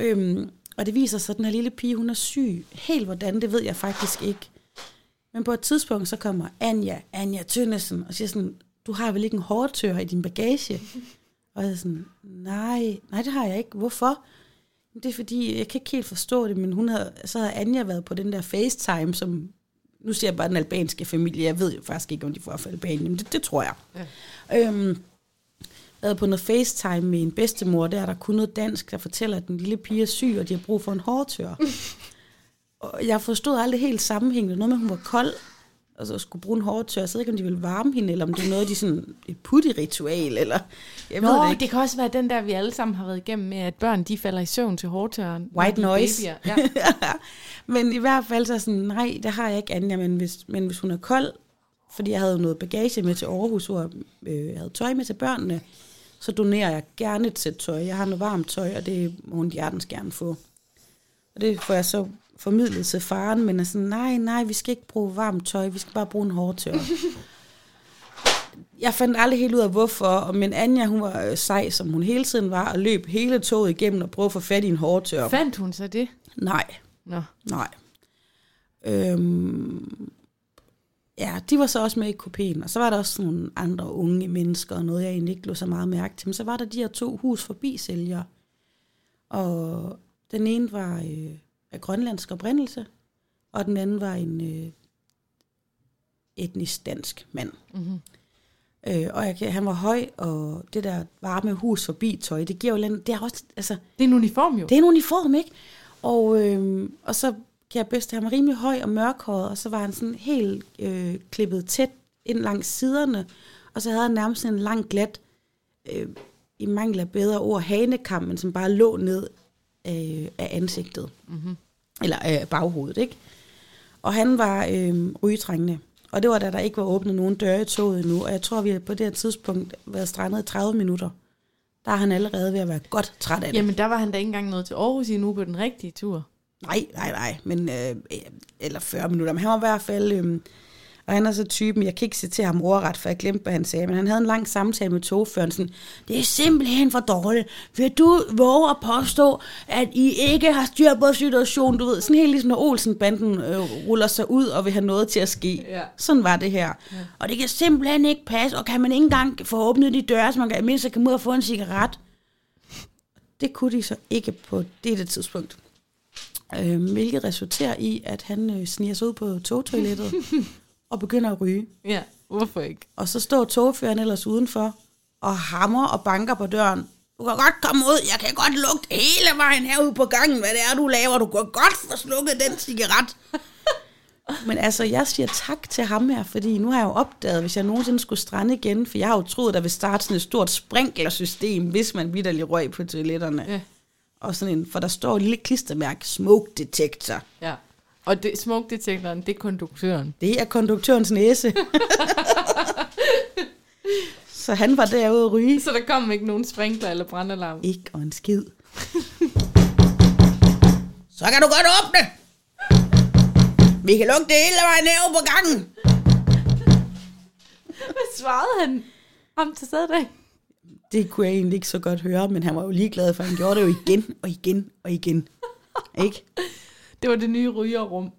øhm, og det viser sig, at den her lille pige, hun er syg. Helt hvordan, det ved jeg faktisk ikke. Men på et tidspunkt, så kommer Anja, Anja Tønnesen, og siger sådan, du har vel ikke en hårdtør i din bagage? Og jeg er sådan, nej, nej, det har jeg ikke. Hvorfor? Det er fordi, jeg kan ikke helt forstå det, men hun havde, så havde Anja været på den der FaceTime, som, nu siger jeg bare den albanske familie, jeg ved jo faktisk ikke, om de får fra Albanien, men det, det tror jeg. Ja. Øhm, været på noget FaceTime med en bedstemor, der er der kun noget dansk, der fortæller, at den lille pige er syg, og de har brug for en hårtør. (laughs) og jeg forstod aldrig helt sammenhængen. Noget med, at hun var kold, og så skulle bruge en hårtør. Jeg ved ikke, om de ville varme hende, eller om det er noget, de sådan et putti-ritual, eller jeg ved Nå, det det, ikke. det kan også være den der, vi alle sammen har været igennem med, at børn de falder i søvn til hårdtøren. White noise. babyer. (laughs) Ja. men i hvert fald så sådan, nej, det har jeg ikke, Anja, men hvis, men hvis hun er kold, fordi jeg havde noget bagage med til Aarhus, hvor øh, jeg havde tøj med til børnene, så donerer jeg gerne et sæt tøj. Jeg har noget varmt tøj, og det må hun hjertens gerne få. Og det får jeg så formidlet til faren, men er sådan, nej, nej, vi skal ikke bruge varmt tøj, vi skal bare bruge en hårdtør. jeg fandt aldrig helt ud af, hvorfor, men Anja, hun var øh, sej, som hun hele tiden var, og løb hele toget igennem og prøvede at få fat i en hårdtør. Fandt hun så det? Nej, Nå. nej. Øhm, ja, de var så også med i kopien, og så var der også nogle andre unge mennesker, og noget jeg egentlig ikke lå så meget mærke til. Men så var der de her to hus forbi sælgere, og den ene var øh, af grønlandsk oprindelse, og den anden var en øh, etnisk dansk mand. Mm-hmm. Øh, og jeg, han var høj, og det der varme hus forbi tøj, det giver jo lidt, det er også, altså, Det er en uniform jo. det er en uniform, ikke? Og, øh, og så kan jeg bedst, han var rimelig høj og mørkhåret, og så var han sådan helt øh, klippet tæt ind langs siderne, og så havde han nærmest en lang glat, øh, i mangel af bedre ord, hanekam, men som bare lå ned øh, af ansigtet. Mm-hmm. Eller af baghovedet, ikke? Og han var øh, rygetrængende. Og det var da der ikke var åbnet nogen døre i toget endnu. Og jeg tror, vi har på det her tidspunkt været strandet i 30 minutter. Der er han allerede ved at være godt træt af det. Jamen, der var han da ikke engang nået til Aarhus endnu på den rigtige tur. Nej, nej, nej, men, øh, eller 40 minutter, men han var i hvert fald, øh, og han er så typen, jeg kan ikke citere ham ordret, for jeg glemte, hvad han sagde, men han havde en lang samtale med togføren, sådan, det er simpelthen for dårligt, vil du våge at påstå, at I ikke har styr på situationen, du ved, sådan helt ligesom når Olsen-banden øh, ruller sig ud og vil have noget til at ske. Ja. Sådan var det her. Ja. Og det kan simpelthen ikke passe, og kan man ikke engang få åbnet de døre, så man kan mindst kan ud og få en cigaret. Det kunne de så ikke på dette tidspunkt. Øh, hvilket resulterer i, at han øh, sniger sig ud på togtoilettet (laughs) og begynder at ryge. Ja, hvorfor ikke? Og så står togføreren ellers udenfor og hammer og banker på døren. Du kan godt komme ud, jeg kan godt lugte hele vejen herude på gangen, hvad det er, du laver. Du kan godt få slukket den cigaret. (laughs) Men altså, jeg siger tak til ham her, fordi nu har jeg jo opdaget, hvis jeg nogensinde skulle strande igen, for jeg har jo troet, at der vil starte sådan et stort sprinklersystem, hvis man vidderlig røg på toiletterne. Ja. Og sådan en, for der står et lille klistermærke, smoke detector. ja. Og det, smoke detektoren, det er konduktøren. Det er konduktørens næse. (laughs) så han var derude at ryge. Så der kom ikke nogen sprinkler eller brandalarm. Ikke og en skid. (laughs) så kan du godt åbne. Vi kan lukke det hele vejen herude på gangen. Hvad svarede han? Ham til der. Det kunne jeg egentlig ikke så godt høre, men han var jo ligeglad, for han gjorde det jo igen og igen og igen. (laughs) Ikke? Det var det nye rygerrum.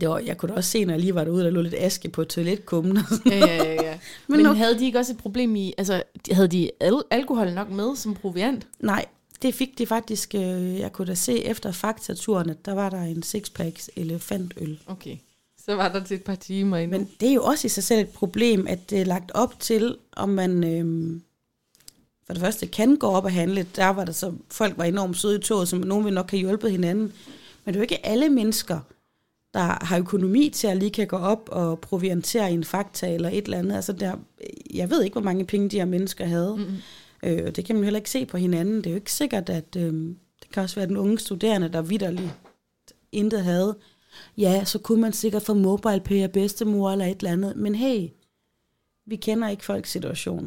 Det var, jeg kunne da også se, når jeg lige var derude, der lå lidt aske på toiletkummen. Ja, ja, ja. ja. (laughs) Men Men, havde de ikke også et problem i, altså havde de al- alkohol nok med som proviant? Nej, det fik de faktisk. Øh, jeg kunne da se efter faktaturen, at der var der en sixpacks elefantøl. Okay. Så var der til et par timer endnu. Men det er jo også i sig selv et problem, at det er lagt op til, om man øhm, for det første kan gå op og handle. Der var der så, folk var enormt søde i toget, som nogen vil nok have hjulpet hinanden. Men det er jo ikke alle mennesker, der har økonomi til at lige kan gå op og proviantere en fakta eller et eller andet. Altså der, jeg ved ikke, hvor mange penge de her mennesker havde. Mm-hmm. Øh, det kan man heller ikke se på hinanden. Det er jo ikke sikkert, at øh, det kan også være den unge studerende, der vidderligt intet havde. Ja, så kunne man sikkert få mobile pay af bedstemor eller et eller andet. Men hey, vi kender ikke folks situation.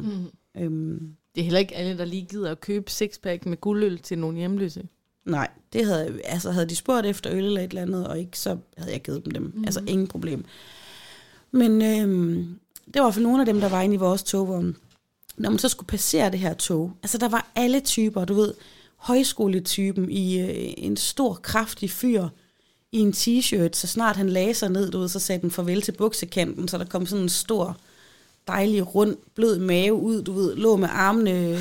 Mm. Øhm, Det er heller ikke alle, der lige gider at købe sixpack med guldøl til nogle hjemløse. Nej, det havde, altså havde de spurgt efter øl eller et eller andet, og ikke, så havde jeg givet dem dem. Mm. Altså ingen problem. Men øhm, det var fald nogle af dem, der var inde i vores togvogn. Når man så skulle passere det her tog, altså der var alle typer, du ved, højskoletypen i øh, en stor, kraftig fyr i en t-shirt, så snart han lagde sig ned, du ved, så sagde den farvel til buksekanten, så der kom sådan en stor, dejlig, rund, blød mave ud, du ved, lå med armene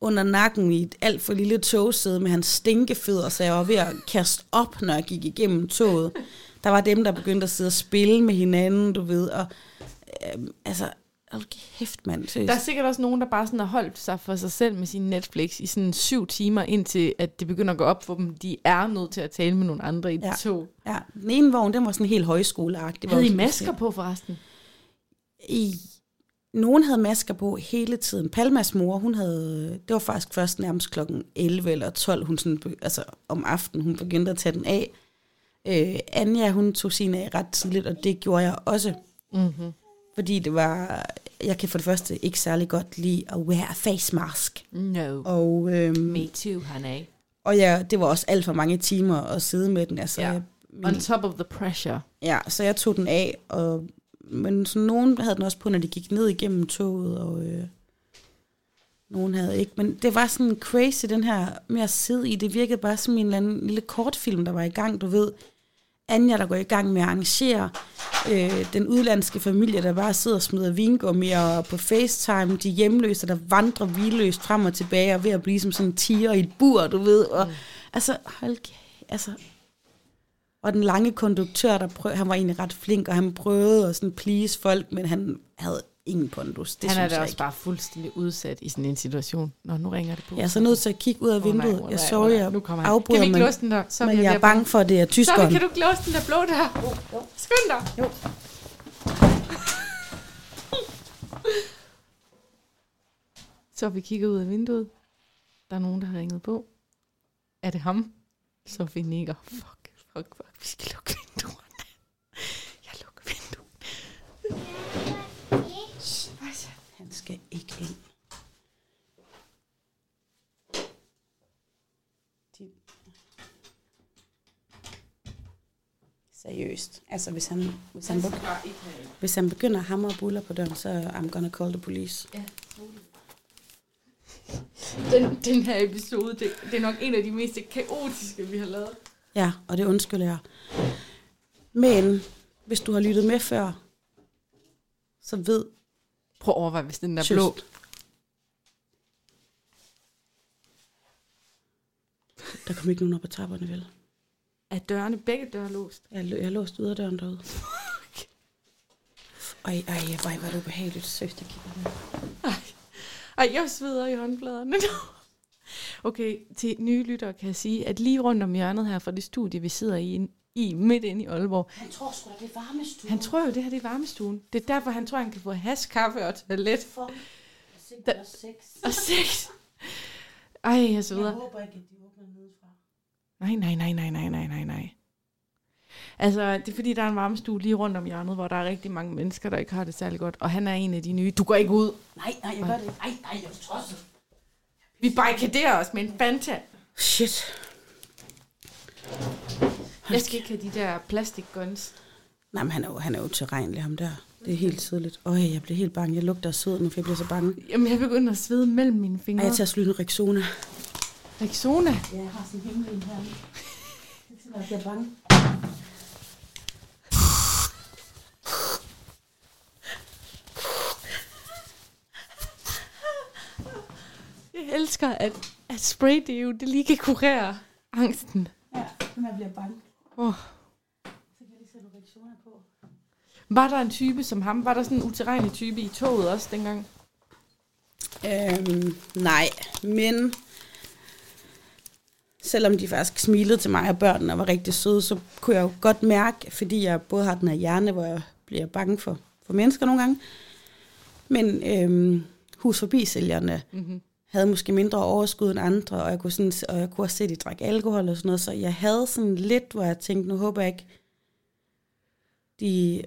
under nakken i et alt for lille togsæde med hans stinkefødder, så jeg var ved at kaste op, når jeg gik igennem toget. Der var dem, der begyndte at sidde og spille med hinanden, du ved, og øh, altså, hold kæft, mand. Seriøst. Der er sikkert også nogen, der bare sådan har holdt sig for sig selv med sin Netflix i sådan syv timer, indtil at det begynder at gå op for dem. De er nødt til at tale med nogle andre i Ja. tog. Ja, den ene vogn, den var sådan helt højskoleagtig. Havde I masker på forresten? I, nogen havde masker på hele tiden. Palmas mor, hun havde, det var faktisk først nærmest klokken 11 eller 12, hun sådan, altså om aftenen, hun begyndte at tage den af. Øh, Anja, hun tog sin af ret tidligt, og det gjorde jeg også. Mm-hmm. Fordi det var, jeg kan for det første ikke særlig godt lide at wear a face mask. No. Og, øhm, Me too, honey. og ja, det var også alt for mange timer at sidde med den. Altså, Ja. jeg, On top of the pressure. Ja, så jeg tog den af, og, men så nogen havde den også på, når de gik ned igennem toget, og øh, nogen havde ikke. Men det var sådan crazy, den her med at sidde i. Det virkede bare som en eller anden lille kortfilm, der var i gang, du ved. Anja, der går i gang med at arrangere øh, den udlandske familie, der bare sidder og smider vingummier på FaceTime, de hjemløse, der vandrer hviløst frem og tilbage, og ved at blive som sådan en tiger i et bur, du ved. Og, mm. Altså, hold kæ- altså, og den lange konduktør, der prøv, han var egentlig ret flink, og han prøvede at sådan please folk, men han havde ingen pondus. Det Han er da jeg også ikke. bare fuldstændig udsat i sådan en situation. Nå, nu ringer det på. Jeg er så nødt til at kigge ud af nej, vinduet. jeg nej, sorry, jeg Nu kommer han. afbryder, Kan vi ikke låse den der? Så men vil jeg er bange for, at det er Så tyskeren. kan du ikke låse den der blå der? Skynd dig. Jo. (laughs) Så vi kigger ud af vinduet. Der er nogen, der har ringet på. Er det ham? Så vi nikker. Fuck, fuck, fuck. Vi skal lukke vinduerne. Jeg lukker vinduet. Han skal ikke ind. De... Seriøst. Altså, hvis han, hvis, han, begy- hvis han begynder at hamre og buller på døren, så I'm gonna call the police. Den, den her episode, det, det er nok en af de mest kaotiske, vi har lavet. Ja, og det undskylder jeg. Men hvis du har lyttet med før, så ved Prøv at overveje, hvis den er blå. Der kom ikke nogen op ad trapperne, vel? Er dørene, begge døre låst? Jeg, jeg har låst yderdøren derude. (laughs) Ej, ej, ej, hvor er det ubehageligt. Søgt, jeg kigger med. Ej, jeg sveder i håndfladerne nu. Okay, til nye lyttere kan jeg sige, at lige rundt om hjørnet her fra det studie, vi sidder i, i midt inde i Aalborg, Han tror sgu da, det er varmestue. han tror jo, det her det er varmestuen. Det er derfor, han tror, han kan få hash, kaffe og toilet For Der- der... sex. og sex. Ej, jeg Jeg sveder. håber ikke, at de åbner nedefra. Nej, nej, nej, nej, nej, nej, nej, nej. Altså, det er fordi, der er en varmestue lige rundt om hjørnet, hvor der er rigtig mange mennesker, der ikke har det særlig godt. Og han er en af de nye. Du går ikke ud. Nej, nej, jeg gør det ikke. Ej, nej, jeg er tosset. Vi barrikaderer os med en Fanta. Shit. Jeg skal ikke have de der plastic guns. Nej, men han er jo, han er jo tilregnelig, ham der. Det er helt tydeligt. Øj, jeg bliver helt bange. Jeg lugter af sved nu, for jeg bliver så bange. Jamen, jeg begynder at svede mellem mine fingre. Ej, jeg tager slyde en Rexona. Rexona. Ja, jeg har sådan en her. Det er jeg bliver bange. Elsker, at, at spray det jo, det lige kan kurere angsten. Ja, men jeg bliver bange. Oh. Så kan jeg lige sætte Rexona på. Var der en type som ham? Var der sådan en utilregnelig type i toget også dengang? Øhm, nej, men selvom de faktisk smilede til mig og børnene og var rigtig søde, så kunne jeg jo godt mærke, fordi jeg både har den her hjerne, hvor jeg bliver bange for, for mennesker nogle gange, men øhm, hus forbi sælgerne Mm-hmm. Havde måske mindre overskud end andre, og jeg kunne, sådan, og jeg kunne også se, at de drak alkohol og sådan noget, så jeg havde sådan lidt, hvor jeg tænkte, nu håber jeg ikke, de,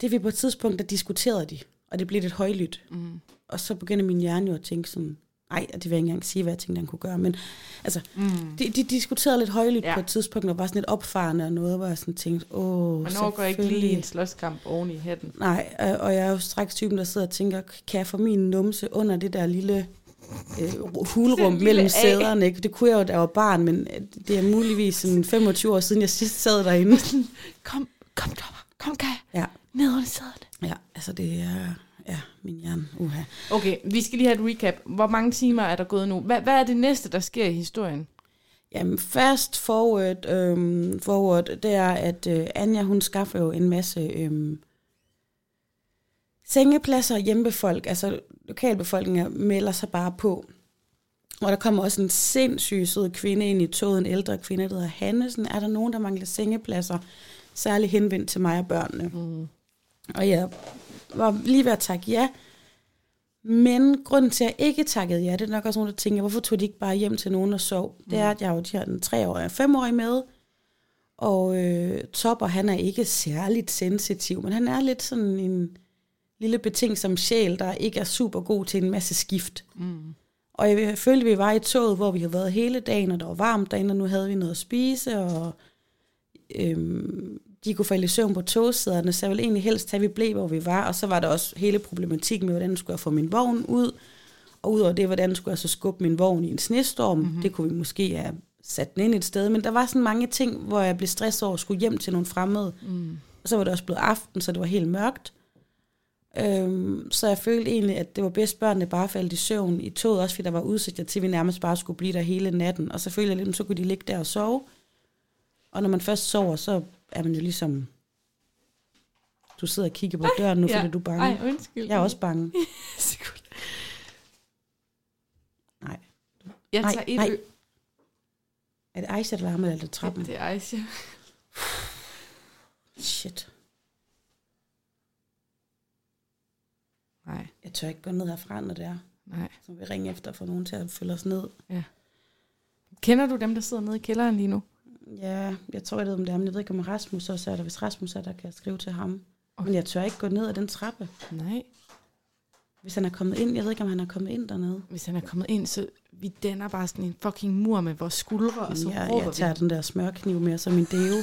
det vi på et tidspunkt, der diskuterede de, og det blev lidt højlydt. Mm. Og så begynder min hjerne jo at tænke sådan, nej, det vil jeg ikke engang sige, hvad jeg tænkte, han kunne gøre. Men altså, Mm. de, de diskuterede lidt højlydt Ja. på et tidspunkt, og var sådan lidt opfarende og noget, hvor jeg sådan tænkte, åh, Man overgår ikke lige en slåskamp oven i hætten. Nej, og, og jeg er jo straks typen, der sidder og tænker, kan jeg få min numse under det der lille øh, hulrum mellem sæderne? Ikke? Det kunne jeg jo, da jeg var barn, men øh, det er muligvis sådan 25 år siden, jeg sidst sad derinde. (laughs) Kom, kom, Topper. Kom, Kaja. Ja. Ned under sæderne. Ja, altså det er, ja, min hjerne, uha. Okay, vi skal lige have et recap. Hvor mange timer er der gået nu? Hvad, hvad er det næste, der sker i historien? Jamen, fast forward, øhm, forward, det er, at øh, Anja, hun skaffer jo en masse øhm, Sengepladser og hjemmefolk, altså lokalbefolkningen melder sig bare på. Og der kommer også en sindssyg sød kvinde ind i toget, en ældre kvinde, der hedder Hannesen. Er der nogen, der mangler sengepladser? Særligt henvendt til mig og børnene. Mm. Og jeg var lige ved at takke ja. Men grunden til, at jeg ikke takkede ja, det er nok også nogen, der tænker, hvorfor tog de ikke bare hjem til nogen og sov? Mm. Det er, at jeg har jo de her en treårige og femårige med. Og øh, Topper, han er ikke særligt sensitiv, men han er lidt sådan en lille betingsom sjæl, der ikke er super god til en masse skift. Mm. Og jeg følte, vi var i toget, hvor vi havde været hele dagen, og der var varmt derinde, og nu havde vi noget at spise, og øhm, de kunne falde i søvn på togsæderne, så jeg ville egentlig helst have, at vi blev, hvor vi var. Og så var der også hele problematikken med, hvordan skulle jeg få min vogn ud, og udover det, hvordan skulle jeg så skubbe min vogn i en snestorm. Mm-hmm. Det kunne vi måske have sat den ind et sted, men der var sådan mange ting, hvor jeg blev stresset over at skulle hjem til nogle fremmede. Mm. Og så var det også blevet aften, så det var helt mørkt. Øhm, så jeg følte egentlig, at det var bedst børnene bare faldt i søvn i toget, også fordi der var udsigt til, at vi nærmest bare skulle blive der hele natten. Og så følte jeg lidt, så kunne de ligge der og sove. Og når man først sover, så er man jo ligesom... Du sidder og kigger på døren nu, ja. fordi du er bange. Ej, undskyld. Jeg er også bange. (laughs) nej. Jeg nej, tager et nej. ø- Er det Aisha, der larmer, eller er det trappen? Det er Aisha. Shit. Nej, Jeg tør ikke gå ned herfra, når det er. nej. Så vi ringer efter for nogen til at følge os ned. Kender du dem, der sidder nede i kælderen lige nu? Ja, jeg tror, jeg ved, om det er, men jeg ved ikke, om Rasmus også er der. Hvis Rasmus er der, kan jeg skrive til ham. Okay. Men jeg tør ikke gå ned ad den trappe. Nej. Hvis han er kommet ind, jeg ved ikke, om han er kommet ind dernede. Hvis han er kommet ind, så vi danner bare sådan en fucking mur med vores skuldre, og så jeg, råber jeg vi. tager den der smørkniv med som min deo.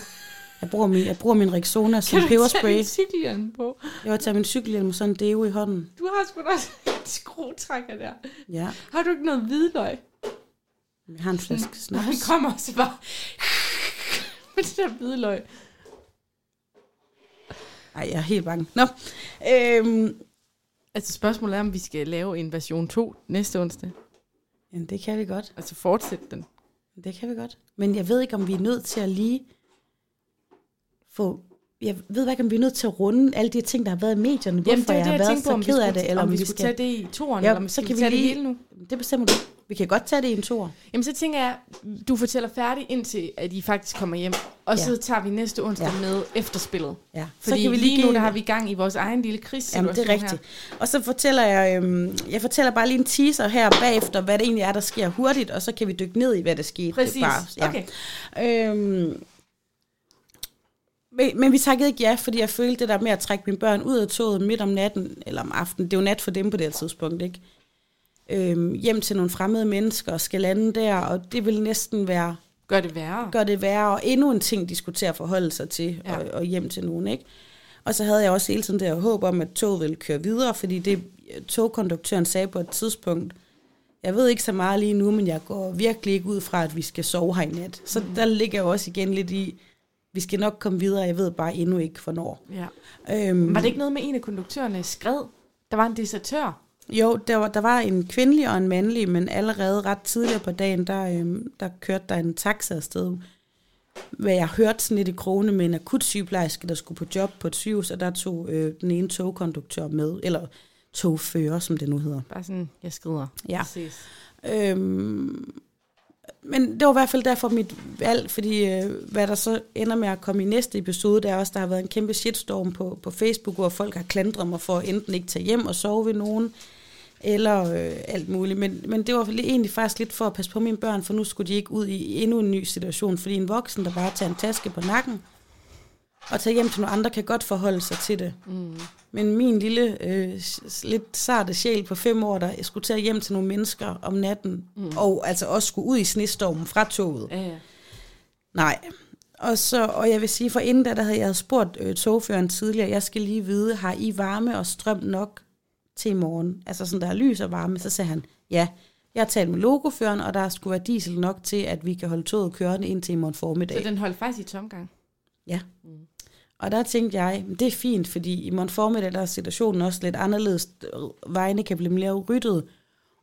Jeg bruger min, jeg bruger min Rexona som Kan du tage peberspray. cykelhjelm på? Jeg vil tage min cykelhjelm og sådan en deo i hånden. Du har sgu da også en skruetrækker der. Ja, Har du ikke noget hvidløg? jeg har en flaske Når han snaps. kommer, så bare... med det der hvidløg. Ej, jeg er helt bange. Nå, øhm, Altså spørgsmålet er, om vi skal lave en version 2 næste onsdag. jamen, det kan vi godt. Altså fortsætte den. Det kan vi godt. Men jeg ved ikke, om vi er nødt til at lige få... Jeg ved ikke, om vi er nødt til at runde alle de ting, der har været i medierne. Hvorfor Jamen, det er jeg det, har jeg været tænkte på, så om vi ked af det, eller om vi vi skulle skal... tage det i toren, Ja, eller om vi så kan vi vi tage det lige- hele nu. Det bestemmer du. Vi kan godt tage det i en tur. Jamen så tænker jeg, du fortæller færdigt indtil, at I faktisk kommer hjem. Og Ja. så tager vi næste onsdag Ja. med efterspillet. Ja. Fordi så kan vi lige lige nu, der har vi gang i vores egen lille krigssituation Jamen, det er rigtigt. Og så fortæller jeg, øhm, jeg fortæller bare lige en teaser her bagefter, hvad det egentlig er, der sker hurtigt, og så kan vi dykke ned i, hvad der skete. Præcis. Bare, ja. Okay. Øhm, men, men vi takkede ikke ja, fordi jeg følte det der med at trække mine børn ud af toget midt om natten, eller om aftenen, det er jo nat for dem på det her tidspunkt, ikke? Øhm, hjem til nogle fremmede mennesker og skal lande der, og det vil næsten være, Gør det værre. gør det værre, og endnu en ting, de skulle til at forholde sig til, Ja. og, og hjem til nogen, ikke? Og så havde jeg også hele tiden det her håb om, at toget ville køre videre, fordi det togkonduktøren sagde på et tidspunkt, jeg ved ikke så meget lige nu, men jeg går virkelig ikke ud fra, at vi skal sove her i nat. Så mm. der ligger jeg også igen lidt i, vi skal nok komme videre, jeg ved bare endnu ikke, hvornår. Ja. Øhm, Var det ikke noget med en af konduktørerne skred? Der var en desertør. Jo, der var, der var en kvindelig og en mandlig, men allerede ret tidligere på dagen, der, øhm, der kørte der en taxa afsted. Hvad jeg hørte sådan lidt i krone med en akut sygeplejerske, der skulle på job på et sygehus, og der tog øh, den ene togkonduktør med, eller togfører, som det nu hedder. Bare sådan, jeg skrider. Ja. Præcis. Øhm, men det var i hvert fald derfor mit valg, fordi øh, hvad der så ender med at komme i næste episode, det er også, der har været en kæmpe shitstorm på, på Facebook, hvor folk har klandret mig for at enten ikke tage hjem og sove ved nogen, eller øh, alt muligt. Men, men det var egentlig faktisk lidt for at passe på mine børn, for nu skulle de ikke ud i endnu en ny situation, fordi en voksen, der bare tager en taske på nakken, og tager hjem til nogle andre, kan godt forholde sig til det. Mm. Men min lille, øh, lidt sarte sjæl på fem år, der skulle tage hjem til nogle mennesker om natten, mm. og altså også skulle ud i snestormen fra toget. Ja, ja. Nej. Og, så, og jeg vil sige, for inden da, der havde jeg spurgt øh, togføreren tidligere, jeg skal lige vide, har I varme og strøm nok til i morgen? Altså sådan, der er lys og varme. Så sagde han, ja, jeg har talt med logoføreren, og der skulle være diesel nok til, at vi kan holde toget kørende indtil i morgen formiddag. Så den holdt faktisk i tomgang. Ja. Og der tænkte jeg, det er fint, fordi i morgen formiddag der er situationen også lidt anderledes. Vejene kan blive mere ryddet,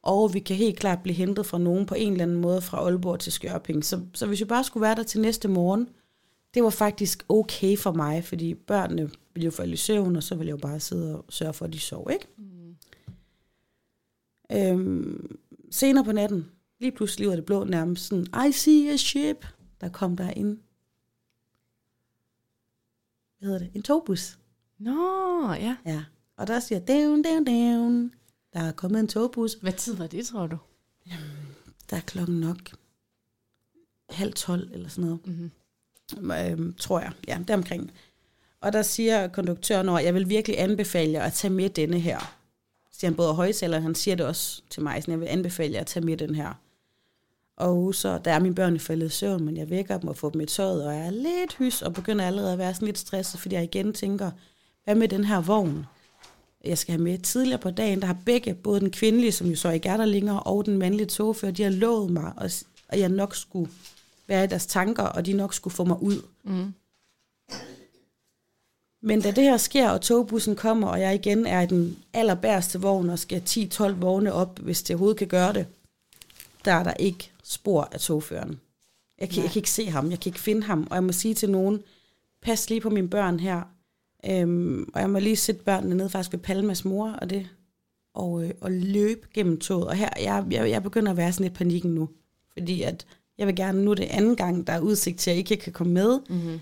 og vi kan helt klart blive hentet fra nogen på en eller anden måde fra Aalborg til Skørping. Så, så hvis vi bare skulle være der til næste morgen, det var faktisk okay for mig, fordi børnene ville jo falde i søvn, og så ville jeg jo bare sidde og sørge for, at de sov, ikke? Mm. Øhm, senere på natten, lige pludselig var det blå nærmest sådan, I see a ship. Der kom der en, hvad hedder det, en togbus. Nå, ja. Ja, og der siger, down, down, down. Der er kommet en togbus. Hvad tid var det, tror du? Der er klokken nok halv tolv eller sådan noget. Mm-hmm. Øhm, tror jeg. Ja, deromkring. Og der siger konduktøren, at jeg vil virkelig anbefale jer at tage med denne her. Siger han både højtaleren, han siger det også til mig, så jeg vil anbefale jer at tage med den her. Og så der er mine børn faldet i søvn, men jeg vækker dem og får dem i tøjet, og jeg er lidt hys og begynder allerede at være sådan lidt stresset, fordi jeg igen tænker, hvad med den her vogn? Jeg skal have med tidligere på dagen, der har begge, både den kvindelige, som jo så ikke er der længere, og den mandlige togfører, de har lovet mig, og, og jeg nok skulle være i deres tanker, og de nok skulle få mig ud. Mm. Men da det her sker, og togbussen kommer, og jeg igen er i den allerbærste vogn, og skal 10-12 vogne op, hvis det overhovedet kan gøre det, der er der ikke spor af togføreren. Jeg kan, jeg kan ikke se ham, jeg kan ikke finde ham, og jeg må sige til nogen, pas lige på mine børn her, øhm, og jeg må lige sætte børnene ned faktisk ved Palmas mor, og det, og, øh, og løbe gennem toget. Og her, jeg, jeg, jeg begynder at være sådan lidt panikken nu, fordi at jeg vil gerne, nu er det anden gang, der er udsigt til, at jeg ikke kan komme med, Mm-hmm.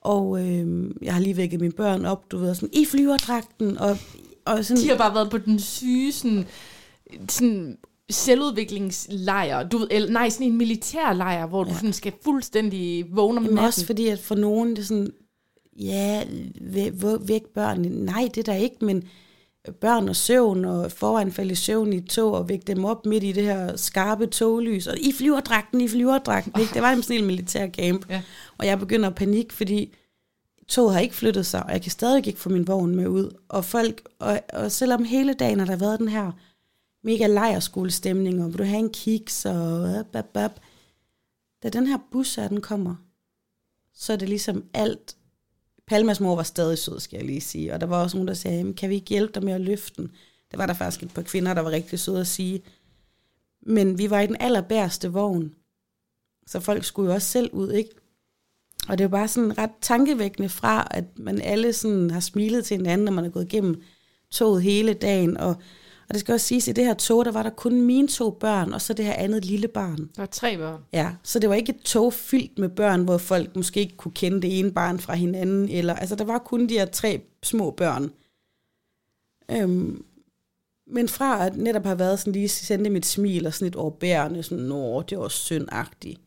og øh, jeg har lige vækket mine børn op, du ved, sådan, i flyverdragten, og, og sådan, De har bare været på den syge, sådan, sådan selvudviklingslejr. Du ved, eller, nej, sådan en militærlejr, hvor ja. du sådan skal fuldstændig vågne om Jamen natten. også fordi, at for nogen, det er sådan, ja, væk, væk børn. Nej, det er der ikke, men børn og søvn, og foran falde i søvn i tog, og vække dem op midt i det her skarpe toglys, og i flyverdragten, i flyverdragten, ikke? Det var en sådan en militær camp. Ja. Og jeg begynder at panik, fordi toget har ikke flyttet sig, og jeg kan stadig ikke få min vogn med ud. Og folk, og, og selvom hele dagen har der været den her mega lejerskolestemning, og vil du have en kiks, og op, op, op. Da den her bus her, den kommer, så er det ligesom alt. Palmas mor var stadig sød, skal jeg lige sige. Og der var også nogen, der sagde, kan vi ikke hjælpe dig med at løfte den? Det var der faktisk et par kvinder, der var rigtig søde at sige. Men vi var i den allerbærste vogn. Så folk skulle jo også selv ud, ikke? Og det er jo bare sådan ret tankevækkende fra, at man alle sådan har smilet til hinanden, når man er gået igennem toget hele dagen. Og, og det skal også siges, at i det her tog, der var der kun mine to børn, og så det her andet lille barn. Der var tre børn. Ja, så det var ikke et tog fyldt med børn, hvor folk måske ikke kunne kende det ene barn fra hinanden. Eller, altså, der var kun de her tre små børn. Øhm, men fra at netop have været sådan lige sendte mit smil og sådan lidt overbærende, sådan, nå, det var syndagtigt,